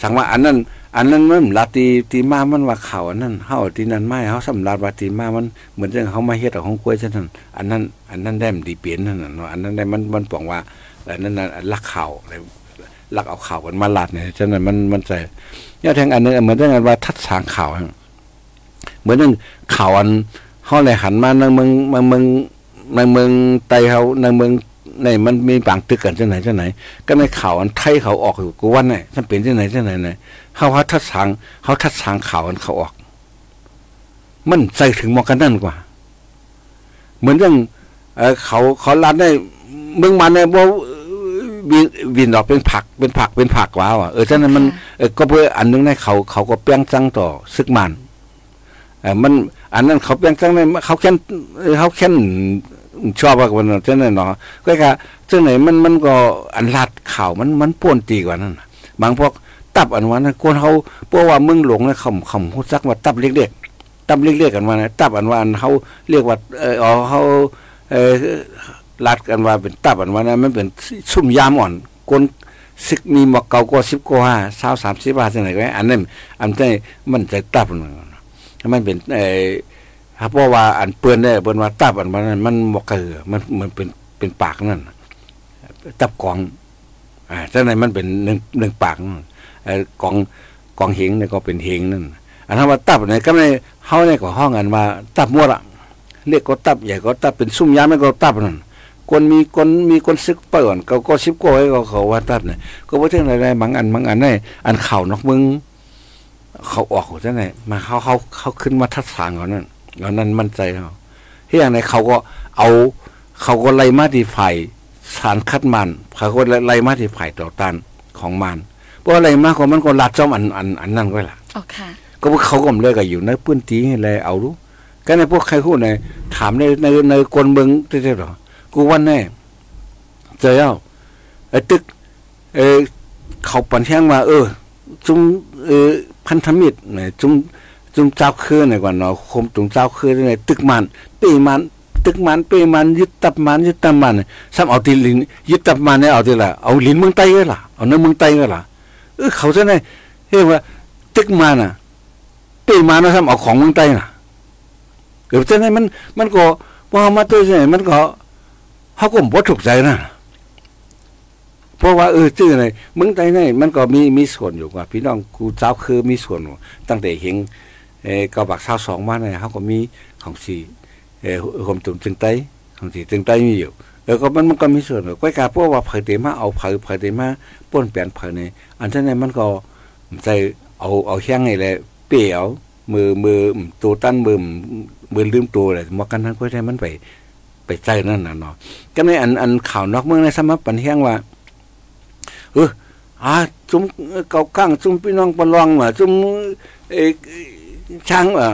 สังว่าอันนั้น อันนั้นมันลาตีตีมามันว่าเข่าอันนั้นเฮาตีนั้นไม่เฮาสำราญว่าตีมามันเหมือนเรื่องเขามาเฮ็ดเอของกล้วยฉะนั้นอันนั้น อันนั้นได้มดีเปลี่ยนนั่นน่ะเนาะอันนั้นได้มันมันปองว่าอันนั้นน่ะลักเข่าวอะไรลักเอาเข่ากันมาลาดเนี่ยฉะนั้นมันมันใจเนี่ยแทงอันนึงเหมือนเรื่องอันว่าทัดสางเข่าเหมือนเรื่องข่าอัน เฮาเลยหันมาในเมืองในเมืองในเมืองไตเฮาในเมืองในมันมีบางตึกกันจังไหนจังไหน ก็ในข่าวอันไทยเขาออกอยู่กูว่าเนี่ยมันเป็นจังไหนจังไหนเนี่ยเฮาว่าทัดสางเฮาทัดสางข่าวอันเขาออก มันใส่ถึงหมอกันนั่นกว่า เหมือนเรื่องเอ่อเขาเขาลัดได้เมืองมันเนี่ยบ่วินวินออกเป็นผักเป็นผักเป็นผักว้าวอะเออฉะนั้นมันเออก็เพื่ออันนึงในเขาเขาก็เปี้ยงจังต่อซึกมันเออ มันอันนั้นเขาเปี้ยงจังในเขาแค่นเออเขาแค่นชอบว่ามันฉะนั้นเนาะก็ค่ะจังไหนมันมันก็อันลัดข่าวมันมันป่วนตีกว่านั้นบางพวกตับอันวันนั้นคนเขาเพราะว่ามืองหลงนี่ยคำคำพูดซักว่าตับเล็กๆตับเรียกๆกันว่านะตับอันวันเขาเรียกว่าเออเขาเออลัดกันว่าเป็นตับอันว่านะมันเป็นซุ่มยามอ่อนคนซึกมีหมอกเก่าก็สิบกว่าสาวสามสิบาทไหนก็อันนั้นอันนี้มันจะตับมัน มันเป็นเออเพราะว่าอันเปื้อนได้เปิ้นว่าตับอันว่านั้นมันหมอกเกือมันมันเป็นเป็นปากนั่นตับกองอ่าจังไหนมันเป็นหนึ่งหนึ่งปากนั่ออกองกองเหงเนี่ยก็เป็นเหงนั่นอันนั้นว่าตับเนี่ยก็ไม่เฮาเนี่ยก็ห้องกันว่าตับมั่วละเรียกก็ตับใหญ่ก็ตับเป็นซุ่มยามไม่ก็ตับนั่นคนมีคนมีคนซึกเปิ่นก็ก็สิบกว่าไว้ก็เขาว่าตับเนี่ยก็บ่ถึงอะไรบางอันบางอันเนี่ยอันเข่านอกมึง เขาออกจังไหนมาเขาเขาเขาขึ้นมาทัดทางเขานั่นเขานั้นมั่นใจเขาที่อย่างไรเขาก็เอาเขาก็ไล่มาที่ฝ่ายสารคัดมันเขาก็ไล่มาที่ฝ่ายต่อต้านของมันเพราะอะไรมากกว่ามันก็ลัดจอมอันอันอันนั้นก็ล่ะอ๋อค่ะก็พวกเขาก็มเลยก็อยู่ในพื้นที่อะไรเอารู้ก็ในพวกใครพูดในถามในในในกลเมืองเท่ๆหรอกูวันแน่เจอเอาไอ้ตึก เออเขาปันแห้งมา เออจุมเออ พันธมิตรเนี่ยจุมจุมเจ้าคือเนี่ยก่อนเนาะคมจุมเจ้าคือเนี่ยตึกมันปีมันตึกมันปีมันยึดตับมันยึดตับมันซ้ำเอาตีลินยึดตับมันเนี่ยเอาตีละเอาลินเมืองใต้ก็ล่ะเอาเนื้อเมืองใต้ก็ล่ะเออเขาจะไงเรียกว่า ตึกมันอะตีมานนะทำเอาของเมืองใต้น่ะเดี๋ยวจะไหนมันมันก็ว่ามาตัวไหนมันก็เขาก็บ่ถูกใจนะ เพราะว่าเออชื่อไหนเมืองใต้นี่มันก็มีมีส่วนอยู่ว่า พี่น้องกูเจ้าคือมีส่วนตั้งแต่เห็นเออกบักชาวสองมาเนี่ยเขาก็มีของสีเออผมตุ่มจึงใต้ของสีจึงใต้มีอยู่เออก็มันมันก็มีส่วนก้อยกาเพราะว่าเผยเตมาเอาเผยเผยเตมาป้นเปลี่ยนเผยในอันนั้นเนี่ยมันก็ใจเอาเอาแข้งนี่แหละเปี่ยวมือมือตัวตั้นมือมือลืมตัวเลยมากันทั้งก็ได้มันไป ไปใจนั่นน่ะเนาะก็ในอันอันข่าวนอกเมืองในสมัยปันเฮียงว่า เอออ่าจุ่มเก่าก้างจุ่มพี่น้องปลองว่ะจุ่มเอช่างว่ะ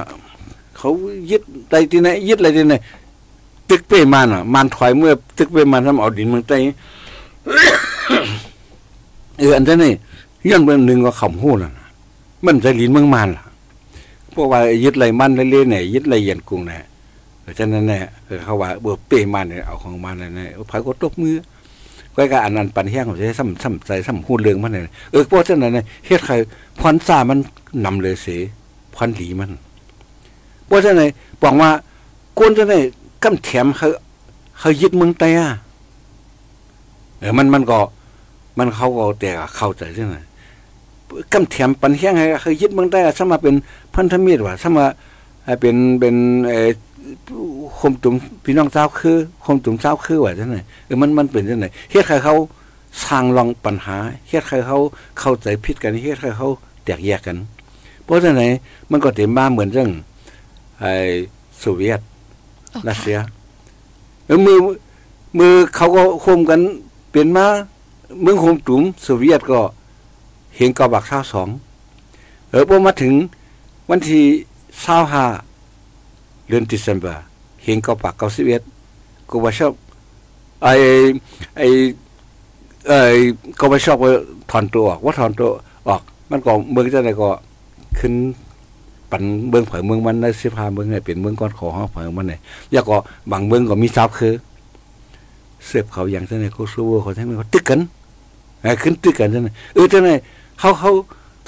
เขายึดไรที่ไหนยึดอะไรที่ไหนตึกเป้มันอะมันถอยเมื่อตึกเป้มันทำเอาดินเมืองใต้เอออันนั้นนี่ย้อนเมืองหนึ่งก็ขำหู้น่ะมันจะลินเมืองมันล่ะเพราะว่ายึดไรมันเรื่อยๆเนี่ยยึดไรเย็นกุ้งเนี่ยฉะนั้นเนี่ยเขาว่าเบื่อเปมันเนี่ยเอาของมันเนี่ยพายก็ตบมือ ก็การอันนั้นปันแห้งของใช้ซ้ำซ้ำใจซ้ำหูเรื่องมันเนี่ยเออเพราะฉะนั้นเนี่ยเฮ็ดใครพรซามันนำเลยเสียพรหลีมันเพราะฉะนั้นบอกว่าก้นจะไหนกำแถมเขาเขายึดเมืองไต้อะเออมันมันก็ มันเขาก็แต่เข้าใจใช่ไหมกำเทียมปันเฮียงให้เคยยึดเมืองได้สมาเป็นพันธมิตรว่าสมาเป็นเป็นเอ่อ คมตุ่มพี่น้องเจ้าคือคมตุ่มเจ้าคือว่าจังได๋เออมันมันเป็นจังได๋เฮ็ดให้เขาสร้างรองปัญหาเฮ็ดให้เขาเข้าใจผิดกันเฮ็ดให้เขาแตกแยกกัน เพราะฉะนั้นมันก็เต็มมาเหมือนเรื่องไอ้โซเวียตรัสเซียเออมือมือเขาก็คมกันเป็นมาเมืองคมตุ่มโซเวียตก็เห็นกอบัก22เออพอมาถึงวันที่25 เดือนธันวาเห็นกอบัก91ก็ว่าชอบไอไอ้เอ้ยก็ไม่ชอบว่าถอนตัวออกว่าถอนตัวออก มันก็เมืองจะไหนก็ขึ้นปันเมืองเผยเมืองมันในสิพาเมืองเนี่ยเป็นเมืองก้อนขอห้องเผยมันเนี่ยอยากก็บางเมืองก็มีทรัพย์คือเสียบเขาอย่างเช่นเขาสู้เขาทั้งนั้นเขาตึกกันไอ้ขึ้นตึกกันเช่นนั้นเออเช่นนั้นเขาเขา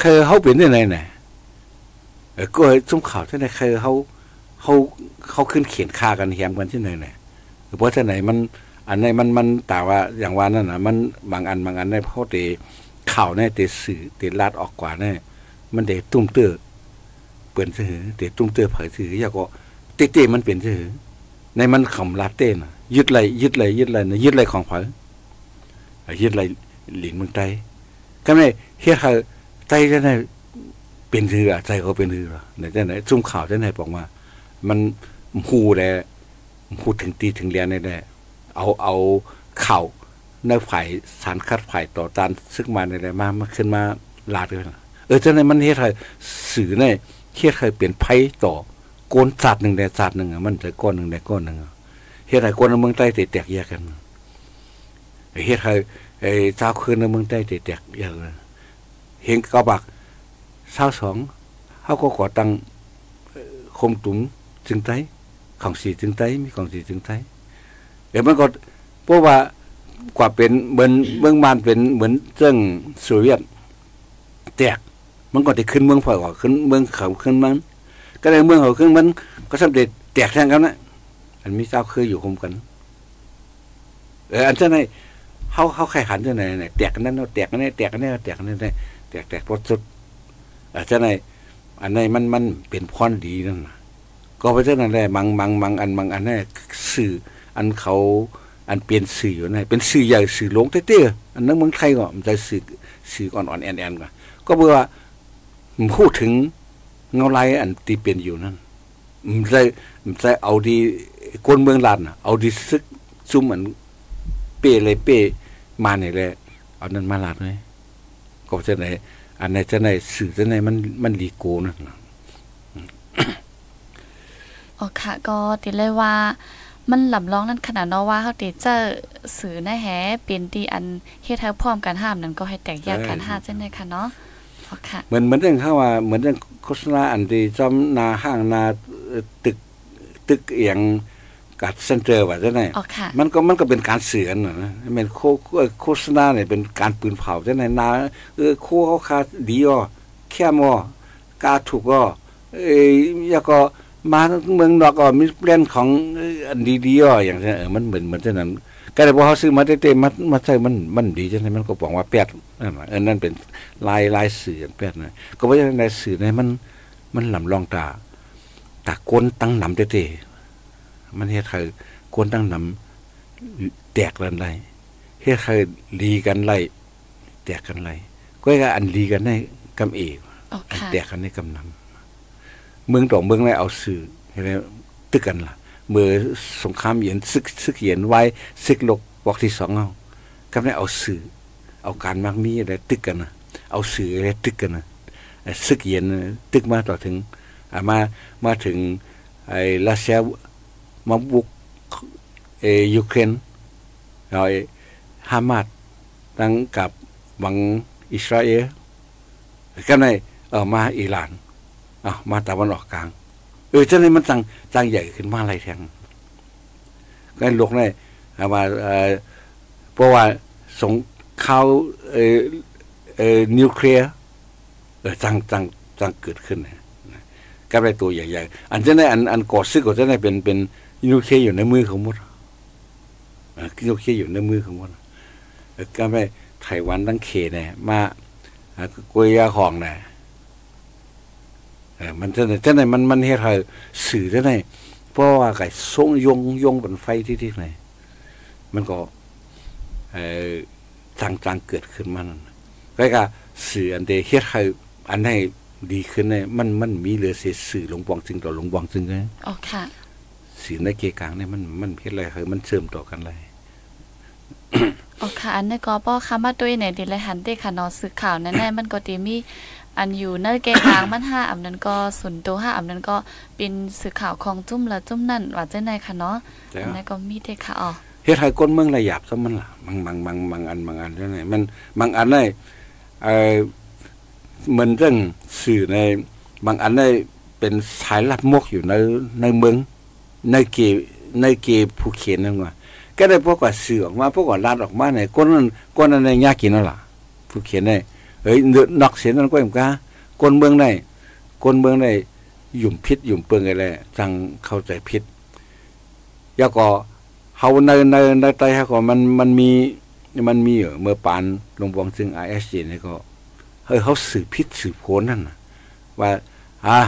เคยเขาเป็นได้ไหนไหนเออก็ซุ้มข่าวเช่นนั้นเคยเขา เขาเขาขึ้นเขียนคากันแหมกันที่ไหนไหนเพราะที่ไหนมัน อันนี้มันมันแต่ว่าอย่างว่านั่นน่ะมันบางอันบางอันในเพราะเตข่าวในเตสื่อเตลาดออกกว่าเนี่ยมันเตตุ้มเตือเปิ่ยนซื่อเตตุ้มเตือเผยซื่อยากก็เตๆมันเป็นซื่อในมันขำลาเต้นยึดไหลยึดไหลยึดไหลนะยึดไหลของเผยยึดไหลหลินเมืองไตก็ไม่เฮ็ดให้ไตจะได้เป็นซื่อใจเขาเป็นซื่อไหนจะไหนซุ่มข่าวจะไหนบอกว่า มันหูแลหูถึงตีถึงเรียนได้เอาเอาเข่าในฝ่ายสารคัดฝ่ายต่อต้านซึ่งมาในอะไรมามาขึ้นมาลาดเลยเออเจ้าในมันเฮ็ดให้สื่อในเฮ็ดให้เปลี่ยนไพ่ต่อโกนศาสตร์หนึ่งแต่ศาสตร์หนึ่งมันแต่ก้อนหนึ่งแต่ก้อนหนึ่งเฮ็ดให้คนในเมืองใต้แตกแยกกันเฮ็ดให้ไอ้ชาวคืนในเมืองใต้แตกแยกกันเห็นกระบักชาวสองเขาก็ก่อตั้งคมตุ้ม จึงไต้ของสีจึงไต้มีของสีจึงไต้เดี๋ยวมันก็เพราะว่ากว่าเป็นเหมือนเมืองมานเป็นเหมือนเรื่องโซเวียตแตกมันก็จะขึ้นเมืองผ่อยกว่าขึ้นเมืองเขาขึ้นมัน ก็ในเมืองเขาขึ้นมัน ก็สำเร็จแตกแทงกันนะอันมีเจ้าเคยอยู่คมกันเอออันเจ้าไหนเขาเขาใครขันเจ้าไหนไหนแตกกันนั่นแตกกันนี่แตกกันนี่แตกกันนี่แตกแตกรถสุดอาเจ้าไหนอันไหนมันมันเป็นพรดีนั่นนะ ก็เพราะฉะนั้นแหละบางบางบางอันบางอันนี่สื่ออันเขาอันเปลี่ยนสื่ออยู่ในเป็นสื่อใหญ่สื่อหลงเตี้ยๆอันนั้นเมืองไทยก็มันจะสื่อสื่ออ่อนๆแอนๆก่อนก็เพื่อว่าพูดถึงเงาลายอันตีเปลี่ยนอยู่นั่นมันจะมันจะเอาดีคนเมืองลานเอาดีซึกซุ่มเหมือนเป้เลยเป้มาเนี่ยแหละเอานั้นมาลาดเลยก็จะไหนอันไหนจะไหนสื่อจะไหนมันมันลีโกนั่น อ๋อค่ะก็ติเลยว่า มันลำลองนั่นขนาดเนาะว่าเขาติเจอสื่อนะแฮเป็นที่อันเฮ็ดให้พร้อมกันห้ามนั้นก็ให้แตกแยกกันห้าเช่นเดียวกันเนาะอ๋อค่ะเหมือนเหมือนเรื่องข้าว่าเหมือนเรื่องโฆษณาอันที่จอมนาห้างนาตึกตึกเอียงกัดเซ็นเตอร์ว่าจะไหนอ๋อค่ะมันก็มันก็เป็นการเสือนนะเป็นโคโฆษณาเนี่ยเป็นการปืนเผาจะไหนนาเออโคเขาคาดีอ่อแค่มอกาถูกก็เอ้ยยาก็ มาเมืองนอกก็มีแบรนด์ของอันดีๆอ่ออย่างเงี้ยเออมันเหมือนเหมือนเช่นนั้นก็เลยพอเขาซื้อมาเต็มๆมามาใช้มันมันดีจังไดมันก็บอกว่าแปดนั่นน่ะเออนั่นเป็นลายลายสื่อแปดนะก็ว่าในสื่อในมัน มันลำลองตาตาก้นตั้งหนำเตะๆมันเฮ็ดให้ก้นตั้งหนำแตกกันไรเฮ็ดให้ลีกันไรแตกกันไรก็ว่อันลีกันในกำเอกอันแตกกันในกำนำ เมืองต่อเมืองในเอาสื่อเห็นไหมตึกกันล่ะเมื่อสงครามเย็นซึกซึกเย็นไว้ซึกโลกบอกที่สองเอาก็ได้เอาสื่อ เอาการมากมีอะไรตึกกันนะเอาสื่ออะไรตึกกันนะซึกเย็นน่ะตึกมาต่อถึงมามาถึงไอ้รัสเซียมาบุกเอยูเครนเอาไอฮามาสตั้งกับวังอิสราเอลก็ได้เออมาอิหร่าน อะมาตะวันออกกลาง เออเจ้นี่มันจังจังใหญ่ขึ้นมาอะไรแทงก็หลกได้เอามาเอ่อเพราะว่าสงข่าวเออเออนิวเคลียร์เออจังจังจังเกิดขึ้นนะก็ได้ตัวใหญ่ๆอันจ้านี่อันอันก่อซึกก็จะได้เป็นเป็นนิวเคลียร์อยู่ในมือของมดนิวเคลียร์อยู่ในมือของมดก็ได้ไต้หวันตั้งเขเนี่ยมากุยยาของเนี่ย มันจะจะไหนมันมันเฮ็ดให้สื่อจะไหนเพราะว่าไก่ส่งยงยงบนไฟที่ที่ไหนมันก็เออจางๆเกิดขึ้นมานั่นก็ก็สื่ออันเดเฮ็ดให้อันให้ดีขึ้นเนี่ยมันมันมีเหลือเสียสื่อหลงบวงจึงต่อหลงบวงจึงไงอ๋อค่ะสื่อในเกกลางเนี่ยมันมันเฮ็ดอะไรคือมันเชื่อมต่อกันเลยอ๋อค่ะอันนี้ก็ป้อคำว่าด้วยเนี่ยดิเลยหันได้ค่ะเนาะสื่อข่าวนั่นแน่มันก็ตีมี อันอยู่เนื้อแกกลางมันห้าอันนั้นก็ศูนย์ตัวห้าอันนั้นก็เป็นสื่อข่าวของจุ่มละจุ่มนั่นว่าจะไหนค่ะเนาะแล้วอันนั้นก็มีได้ค่ะอ๋อเฮ็ดให้คนเมืองระหยับซะมันล่ะบางบางบางบางอันบางอันจังไดมันบางอันได้เอ่อเหมือนเรื่องสื่อในบางอันได้เป็นสายลับมกอยู่ในในเมืองในเกในเกผู้เขียนนั่นว่าก็ได้พวกว่าสื่อออกมาพวกว่าลาดออกมาในคนนั้นคนนั้นในยากกินนั่นล่ะผู้เขียนได้ เอ้ยเนือนอกเสียนั่นก็ยังกาคนเมืองได้คนเมืองได้หยุ่มพิษหยุ่มเปิงอะไรจังเข้าใจพิษแล้วก็เฮาในในในไตฮะก็มันมันมีมันมีเออเมื่อปานลงบวงซึ่ง ISG นี่ก็เฮ้ยเขาสืบพิษสืบโผลนั่นนะว่าอ่า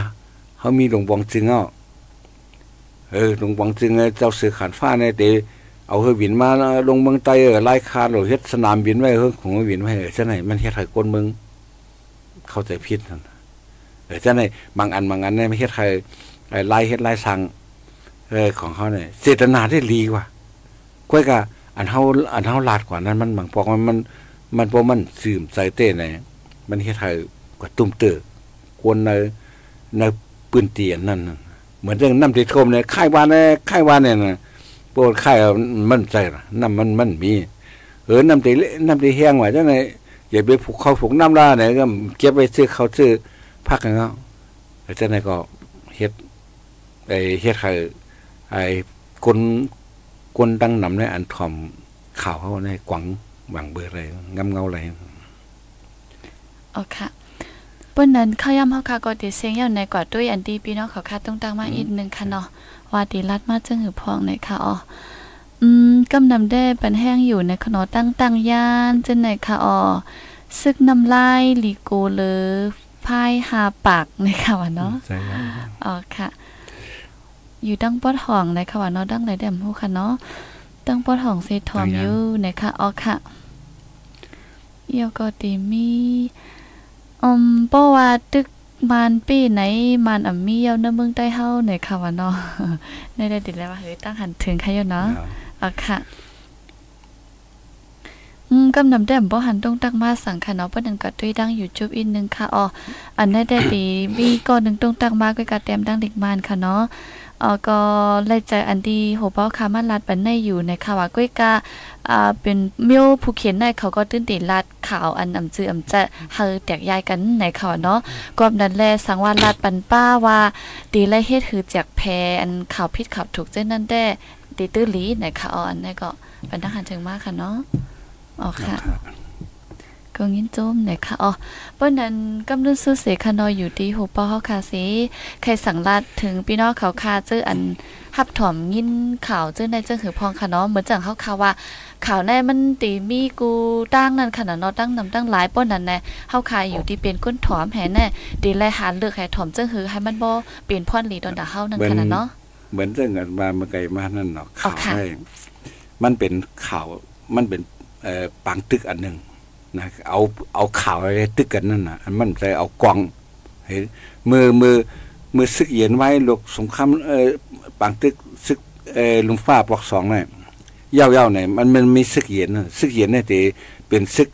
เขามีหลวงบวงจึงเอาเออหลวงบวงจึงเจ้าสือขานฟ้าเนี่ยเต เอาเฮอบินมาลงเมืองไตเออไล่คาดเราเฮ็ดสนามบินไว้เฮอของบินไว้เออจังไหนมันเฮ็ดให้คนเมืองเข้าใจผิดนั่นเออจังไหนบางอันบางอันเนี่ยไม่เฮ็ดให้ไล่เฮ็ดไล่สั่งเออของเขาเนี่ยเจตนาได้ดีกว่าก้อยกะอันเฮาอันเฮาลาดกว่านั้น มันบางพอกมันมันมันบ่มันซึมใส่เต้ไหนมันเฮ็ดให้กว่าตุ้มเตอกวนในในปืนเตียนนั่นเหมือนเรื่องน้ำที่ท่มเนี่ยค่ายวานเนี่ยค่ายวานเนี่ยนะ ปรดค่ายมันใจน่ะน้ำมันมันมี เออน้ำที่น้ำที่แห้งไว้จังได๋อย่าไปผูกเขาผูกน้ำลาเนี่ยก็เก็บไว้ซื้อเขาซื้อพักกันเนาแล้วจังได๋ก็เฮ็ดไอเฮ็ดให้ไอคนกวนดังนำในอันทอมข่าวเขาในกวังหวังเบอร์อะไรงำเงาอะไรอ๋อค่ะเปิ้นนั้นเข้าย่ำเฮาค่ะก็ติเสียงอยู่ในกว่าด้วยอันดีพี่น้องเขาค่ะต้องตั้งมาอีกนึงค่ะเนาะ ว่าดีรัดมาจึงหือพองในค่ะอ๋ออืมกำนำได้ปันแห้งอยู่ในขนอตั้งตั้งย่านจังไหนค่ะอ๋อซึกน้ำลายลีโกเลยพายหาปากในค่ะว่าเนาะใช่ครับอ๋อค่ะ อยู่ตั้งปอดห้องในค่ะว่าเนาะดังไหนแดมฮู้ค่ะเนาะตั้งปอดห้องเซทอมอยู่ในค่ะอ๋อค่ะเอียวก็ติมีอืมเพราะว่าตึก มันปีไหนมันอ่ำมีเยาในเมืองใต้เฮาในค่ะว่าเนาะในได้ดิแล้วว่าเฮ้ยตั้งหันถึงค่ะอยู่เนาะอ๋อค่ะอืมกำนำแด้มบ่หันต้องตักมาสังค่ะเนาะเปิ้นนั่นก็ด้วยดัง YouTube อีกนึงค่ะอ๋ออันนั้นได้ดีมีก่อนหนึงต้องตักมาก็กะแต้มดังเด็กมานค่ะเนาะอ๋อก็ไล่ใจอันดีโหเป้าค่ะมันลัดปันในอยู่ในค่ะว่าก้อยกะ อ่าเป็นเมียวผู้เขียนในเขาก็ตื่นตีลาดข่าวอันอำจืออำจะเฮาแตกยายกันในข่าวเนาะกอบนั้นแลสังว่าลาดปันป้าว่าตีไล่เฮ็ดหือแจกแพอันข่าวผิดข่าวถูกเจ้นั่นแด้ตีตื้อหลีในค่ะอ๋ออันนี้ก็เป็นทหารถึงมากค่ะเนาะอ๋อค่ะ ก็งินโจมหน่อยค่ะอ๋อเปิ้นนั้นกำลังซื้อเสคานอยอยู่ที่หูป้อเฮาค่ะสิใครสั่งลาดถึงพี่น้องเขาค่ะเจออันฮับถอมยินข่าวเจอในเจ้าหือพองค่ะเนาะเหมือนจังเฮาค่ะว่า ข่าวในมันตีมีกูตั้งนั่นค่ะเนาะตั้งนำตั้งหลายป้นนั่นแน่เฮาค่ะอยู่ที่เป็นก้นถอมแห่แน่ดีแลหาเลือกให้ถอมเจ้าหือให้มันบ่เปลี่ยนพ่อนหลีดอนดาเฮานั่นค่ะเนาะเหมือนเรื่องกันมาเมื่อไกลมานั่นเนาะอ๋อข่าวค่ะได้มันเป็นข่าวมันเป็นเอ่อปางตึกอันหนึ่ง นะเอาเอาข่าวอะไรตึกกันนั่นน่ะอันมันใส่เอากล่องเห็นมือมือมือซึกเย็นไว้ลกสงครามเอ่อปางตึกซึกเอ่อลุงฟ้าปลอกสองเนี่ยเย่าๆเนี่ยมันมันมีซึกเย็นน่ะซึกเย็นเนี่ยแต่เป็นซึก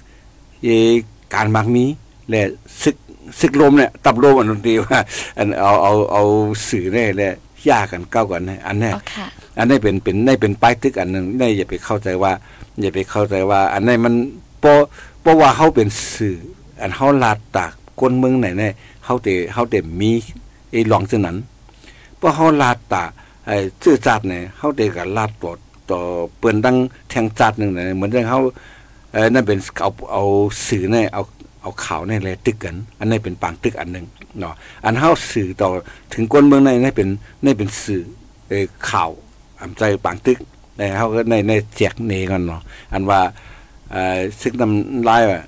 เออการมักมีและซึกซึกลมเนี่ยตับลมอันนั้นดีว่าอันเอาเอาเอาสื่อเนี่ยแหละยากกันเก้ากันเนี่ยอันเนี้ยอ๋อค่ะอันนี้เป็นเป็นนี่เป็นป้ายตึกอันหนึ่งนี่อย่าไปเข้าใจว่า อย่าไปเข้าใจว่า อันนี้มันเพราะ เพราะว่าเขาเป็นสื่อ อันเขาลาดตากคนเมืองไหนเนี่ยเขาเตเขาเตมีไอ้หลองเช่นนั้นเพราะเขาลาดตากไอ้ชื่อจัดเนี่ยเขาเตกับลาดต่อต่อเปิ้นดังแทงจัดหนึ่งเนี่ยเหมือนเรื่องเขาเออนั่นเป็นเอาเอาสื่อเนี่ยเอาเอาข่าวเนี่ยเลตึกกัน อันนี้เป็นปางตึกอันหนึ่งเนาะอันเขาสื่อต่อถึงคนเมืองในนี่เป็นนี่เป็นสื่อเออข่าวอำใจปางตึกในเขาก็ในในแจกเนกันเนาะอันว่า ซึกน้ำลายว่า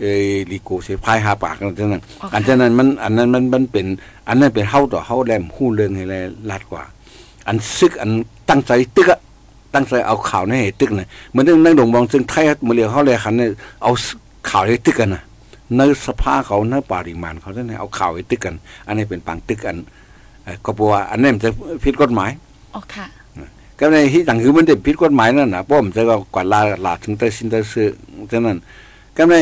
เอลีโกเสพายหาปากกันจังนั้นอันฉะนั้นมันอันนั้นมันมันเป็น อันนั้นเป็นเฮาต่อเฮาแลมฮู้เรื่องให้แลลัดกว่า อันซึกอันตั้งใจตึกอะตั้งใจเอาข่าวในให้ตึกน่ะเหมือนเรื่องนั่งดงบองซึ่งไทยมือเลียวเฮาเลยคันเนี่ยเอาข่าวให้ตึกกันน่ะในสภาเขาในปาริมาณเขาเนี่ยเอาข่าวให้ตึกกัน อันนี้เป็นปังตึกกันก็บอกว่าอันนี้มันจะผิดกฎหมายอ๋อค่ะ ก็ในที่ต่างคือมันได้ผิดกฎหมายนั่นนะเพราะผมจะก็กวาดลาหลาถึงแต่สินแต่ซื้อฉะนั้นก็ใน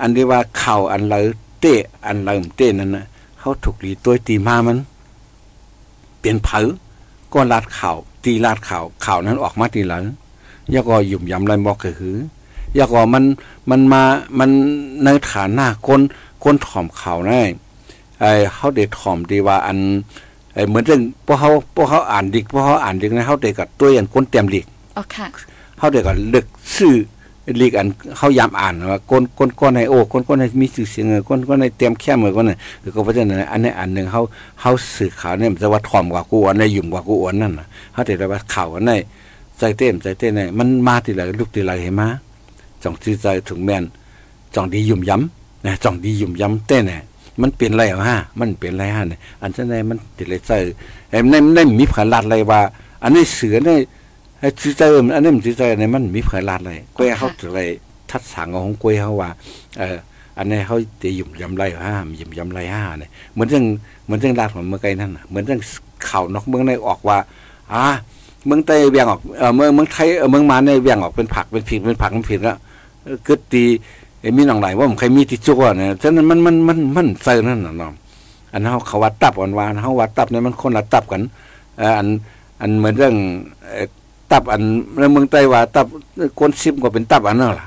อันที่ว่าเข่าอันเราเตะอันเราเตะนั่นนะเขาถูกหลีตัวตีมามัน เปลี่ยนเผอก็ลาดข่าตีลาดเข่าวข่านั้นออกมาทีหลังยาก็หยุ่มยำไรบอกก็คือยาก็มันมันมามันในฐานะคนคนถ่อมเข่าวได้ไอ้เขาเด็ดถ่อมดีว่าอัน เอ้ยเหมือนเรื่องพวกเขาพวกเขาอ่านดิกพวกเขาอ่านดิกนะเขาเด็กกับตัวอย่างคนเตรียมดิกอ๋อค่ะเขาเด็กกับเลือกชื่อลีกอันเขายามอ่านว่าคนคนคนในโอ้คนคนในมีชื่อเสียงเออคนคนในเตรียมแค่มือคนน่ะคือก็เพราะฉะนั้นอันนี้อันหนึ่งเขาเขาสื่อข่าวเนี่ยมันจะว่าถ่อมกว่ากูอันในยุ่มกว่ากูอันนั่นน่ะเขาเด็กว่าข่าวอันในใจเต้มใจเต้นในมันมาทีไรลูกทีไรเห็นมาจ่องที่ใจถึงแม่นจ่องดียุ่มย้ำนะจ่องดียุ่มย้ำเต้นเนี่ย มันเปลี่ยนไรเหรอฮะมันเปลี่ยนไรฮะเนี่ยอันนั้นในมันติดอะไรใส่ไอ้ในในมีผาลาดอะไรว่า อันนี้เสือในไอ้ชื่อใจอันนี้มันชื่อใจในมันมีผาลาดอะไรกล้วยเขาถึงอะไรทัดสังของกล้วยเขาว่า เอออันนี้เขาจะหยุ่มยำไรฮะหยุ่มยำไรฮะเนี่ยเหมือนเรื่องเหมือนเรื่องลาดของเมืองไกลนั่นน่ะเหมือนเรื่องข่าวนอกเมืองในออกว่าอ่าเมืองไต้เวียงออกเออเมืองเมืองไทยเออเมืองมาในเวียงออกเป็นผักเป็นผิดเป็นผักเป็นผิดแล้วกิดตี ไอ้มีหนังไหลว่าผมเคยมีติดจุกว่าเนี่ยฉะนั้นมันมันมันมันใส่นั่นน่ะเนาะอันเขาเขาวัดตับอันวานเขาวัดตับเนี่ยมันคนละตับกันอันอันเหมือนเรื่องตับอันในเมืองไต้ว่าตับคนซิมก็เป็นตับอันนั่นล่ะ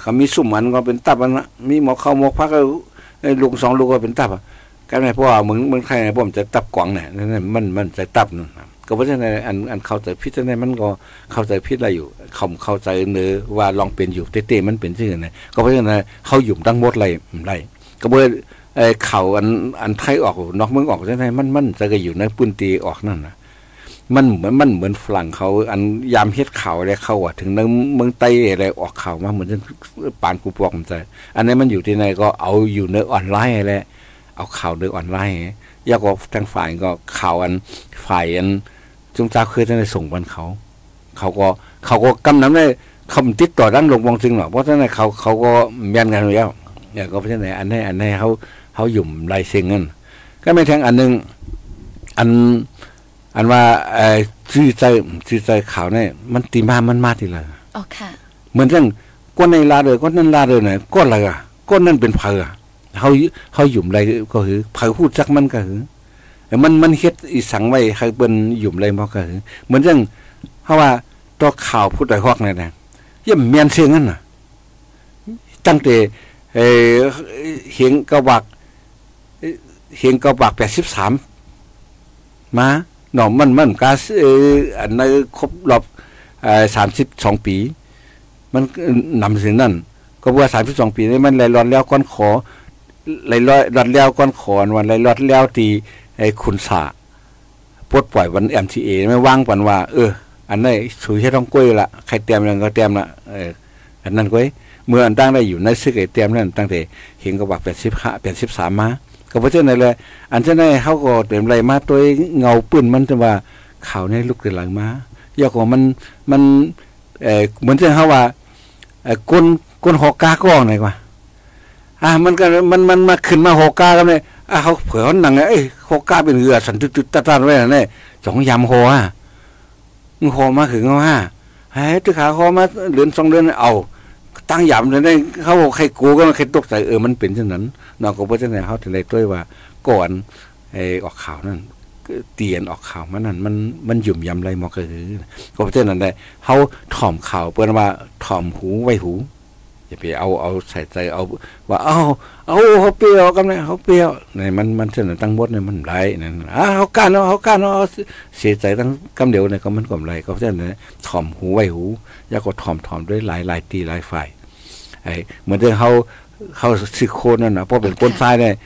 เขามีสุ่มอันก็เป็นตับอันนะมีหมอเข้าหมอพักก็ลุงสองลูกก็เป็นตับอะกันไหนเพราะว่าเมืองเมืองไทยเนี่ยผมจะตับกวางเนี่ยนั่นน่ะมันมันจะตับนั่นน่ะ ก็เพราะฉะนั้นอันอันเข้าใจพิจารณามันก็เข้าใจพิษอะไรอยู่เขาเข้าใจเนื้อว่าลองเป็นอยู่เต้ๆมันเป็นชื่อไงก็เพราะฉะนั้นเขาหยุ่มตั้งหมดไรไรก็เมื่อเข่าอันอันไทยออกนอกเมืองออกใช่ไหมมันมันจะก็อยู่ในปืนตีออกนั่นนะมันเหมือนมันเหมือนฝรั่งเขา อันยามเฮ็ดข่าวอะไรเขาอะถึงในเมืองไต้อะไรออกข่าวมาเหมือนปานกูปอกมันใจอันนี้มันอยู่ที่ไหนก็เอาอยู่ในออนไลน์แหละเอาข่าวในออนไลน์ยากกว่าทางฝ่ายก็ข่าวอันฝ่ายอัน จุงจ้าเคยได้ส่งบันเขา เขาก็ เขาก็กำน้ำได้คำติดต่อด้านลงวงจึงหรอกเพราะฉะนั้นเขาเขาก็แม่นกันอยู่แล้วเนี่ยก็เพราะฉะนั้นอันนี้อันนี้เขาเขาหยุ่มลายเซ็งนั่นก็ไม่แทงอันหนึงอันอันว่าเอ่อชื่อใจชื่อใจข่าวเนี่ยมันตีมามันมาทีละอ๋อค่ะเหมือนเรื่องก้นในลาเลยก้นนั้นลาเลยเนี่ยก้นอะไรอะก้นนั่นเป็นเผอเขาเขาหยุ่มอะไรก็คือเผอพูดจักมันก็คือ มันมันเฮ็ดอีสังไว้ใครเป็นหยุ่มอะไรมาก็เหมือนเรื่องเพราะว่าตัวข่าวพูดไอ้ฮอกเนี่ยนะเยี่ยมเมียนเสียงนั่นน่ะตั้งแต่เอเหียงกระบักเหียงกระบักแปดสิบสามมาหน่อมมันมันกาเอออันนั้นครบรอบสามสิบสองปี มันนำสิ่งนั้นก็ว่าสามสิบสองปีนี่มันไหลรอนแล้วก้อนขอไหลรอดแล้วก้อนขอวันไหลรอดแล้วตี ไอ้ขุนสาปลดปล่อยวันเอ็มทีเอไม่ว่างปันว่า เออ อันนั้นสุยให้ต้องกล้วยละใครเตรียมยังก็เตรียมละเอออันนั้นก้อยเมื่ออันตั้งได้อยู่ในซึกไอเตรียมนั่นตั้งแต่เห็นก็บอกแปดสิบห้าแปดสิบสามมาก็เพราะฉะนั้นเลยอันเช่นนั้นเขาก็เตรียมอะไรมาตัวเงาปืนมันจะว่าข่าวในลูกเดือหลังมายากกว่ามันมันเออเหมือนเช่นเขาว่าเออก้นก้นหอกกาก้องไหนกว่าอ่ามันก็มันมันมาขึ้นมาหอกกากันเลย อ่าเขาเผื่อหนังเอ้ยหอกกาเป็นเหือสันตึ๊ดตึ๊ดตัดๆไว้น่ะเนี่ยสองยำโหอะมึงโหมาถึงเอาฮะเฮ้ยตึกขาคมาเดือนสองเดือนเอา ตั้งยำเลยได้เขาบอกใครกูก็ไม่ใครตกใจเออมันเป็นเช่นนั้นนอกจากว่าจะไหนเขาถึงได้ด้วยว่า ก่อนไอ้ออกข่าวนั่นเตียนออกข่าวมันนั่นมันมันหยุ่มยำไรมอกก็คือก็เพราะฉะนั้นได้เขาถ่อมข่าวเปิ้นว่าถ่อมหูไว้หู อย่าไปเอาเอาใส่ใจเอา ว่าเอาเอาเขาเปรี้ยวกันเลยเขาเปรี้ยวเนี่ยมันมันเสนอตั้งบดเนี่ยมันไรนั่นอ่าเขาการเนาะเขาการเนาะเสียใจตั้งกำเดียวเนี่ยก็มันก็ไรก็เพราะฉะนั้นถ่อมหูไว้หูอยากก็ถ่อมถ่อมด้วยหลายหลายตีหลายฝ่ายไอ้เหมือนที่เขาเขาสิโคนนั่นนะเพราะเป็นคนทรายเนี่ยไอ้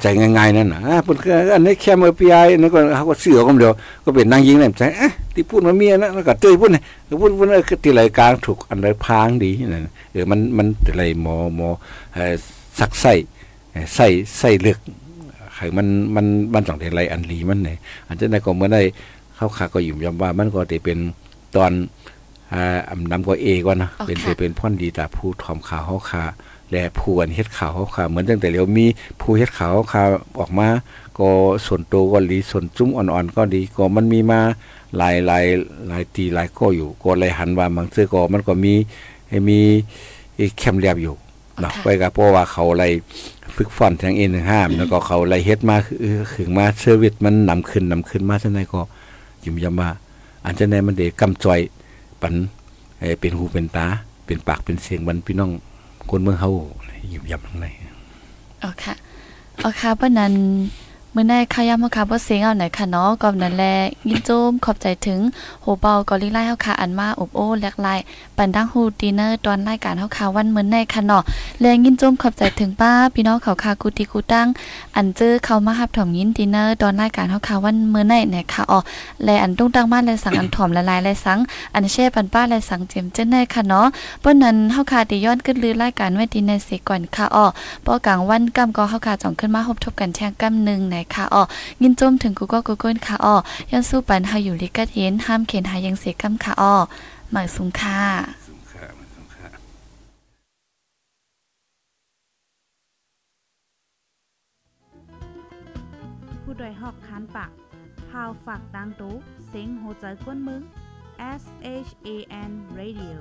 ใจง่ายๆนั่นนะอ่าเพิ่นก็อันนี้แค่มือปีไอ้นั่นก็เขาก็เสือก็เดียวก็เป็นนางยิงนั่นใจเอ๊ะที่พูดมาเมียนะแล้วก็เตยพูดนี่พูดพูดเออที่รายกลางถูกอันใดพางดีนั่นเออมันมันอะไรหมอหมอเอ่อสักไส้ไส้ไส้เลือกไขมันมันมันต้องได้ไรอันลีมันเนี่ยอันจะได้ก็เมื่อได้เข้าขาก็ยุ่มยำว่ามันก็ได้เป็นตอน อ่าอำนำก็เอก่อนนะเป็นเป็นพ่อนดีตาผู้ทอมขาวเฮาคาและผู้อันเฮ็ดข่าวเขาค่ะเหมือนตั้งแต่เร็วมีผู้เฮ็ดข่าวเขาค่ะออกมา ก็ส่วนตัวก็ดีส่วนจุ้มอ่อนๆก็ดีก็มันมีมาหลายหลายหลายตีหลายก็อยู่ก็เลยหันว่าบางเสื้อก็มันก็มีมีแคมเรียบอยู่เนาะไว้ก็เพราะว่าเขาอะไรฝึกฝอนทางเอ็นทางห้ามแล้วก็เขาอะไรเฮ็ดมาคือขึงมาเซอร์วิสมันนำขึ้นนำขึ้นมาจังไดก็ยุ่มยำว่าอันจังไดมันได้กำจอย ปันเป็นหูเป็นตา เป็นปากเป็นเสียงบันพี่น้องคนเมืองเฮาหยิบยับทางในอ๋อค่ะอ๋อค่ะเพราะนั้น นมื้อในขย้ำเฮาค่ะบ่เสียงเอาไหนค่ะเนาะก็นั่นแหละยินโจมขอบใจถึงโหเปากอลิไลเฮาค่ะอันมาอบโอ้แลกไลปันดังฮูดินเนอร์ตอนรายการเฮาค่ะวันเมื้อในค่ะเนาะแลยินโจมขอบใจถึงป้าพี่น้องเขาค่ะกูติกูตั้งอันเจอเข้ามารับถอมยินดินเนอร์ตอนรายการเฮาค่ะวันเมื้อในเนี่ยค่ะอ๋อและอันตุ้งตั้งมาและสังอันถอมละลายและสังอันเช่ปันป้าและสังเจียมเจ้นในค่ะเนาะเปิ้นนั้นเฮาค่ะได้ย้อนขึ้นลือรายการไว้ดีในเสก่อนค่ะอ๋อป้อกลางวันกำก็เฮาค่ะจ่องขึ้นมาพบทบกันแช่งกำนึงไหนค่ะอ๋อยินจมถึงกูก็กูเกิลค่ะอ้อย้อนสู้ปันเฮาอยู่ลิกัดเย็นห้ามเข็นหายังเสียกำค่ะอ้อหมายสุงค่ะผู้ดยหอกคานปากพาวฝากดังตู้เซ็งโหใจกวนมึง S H A N Radio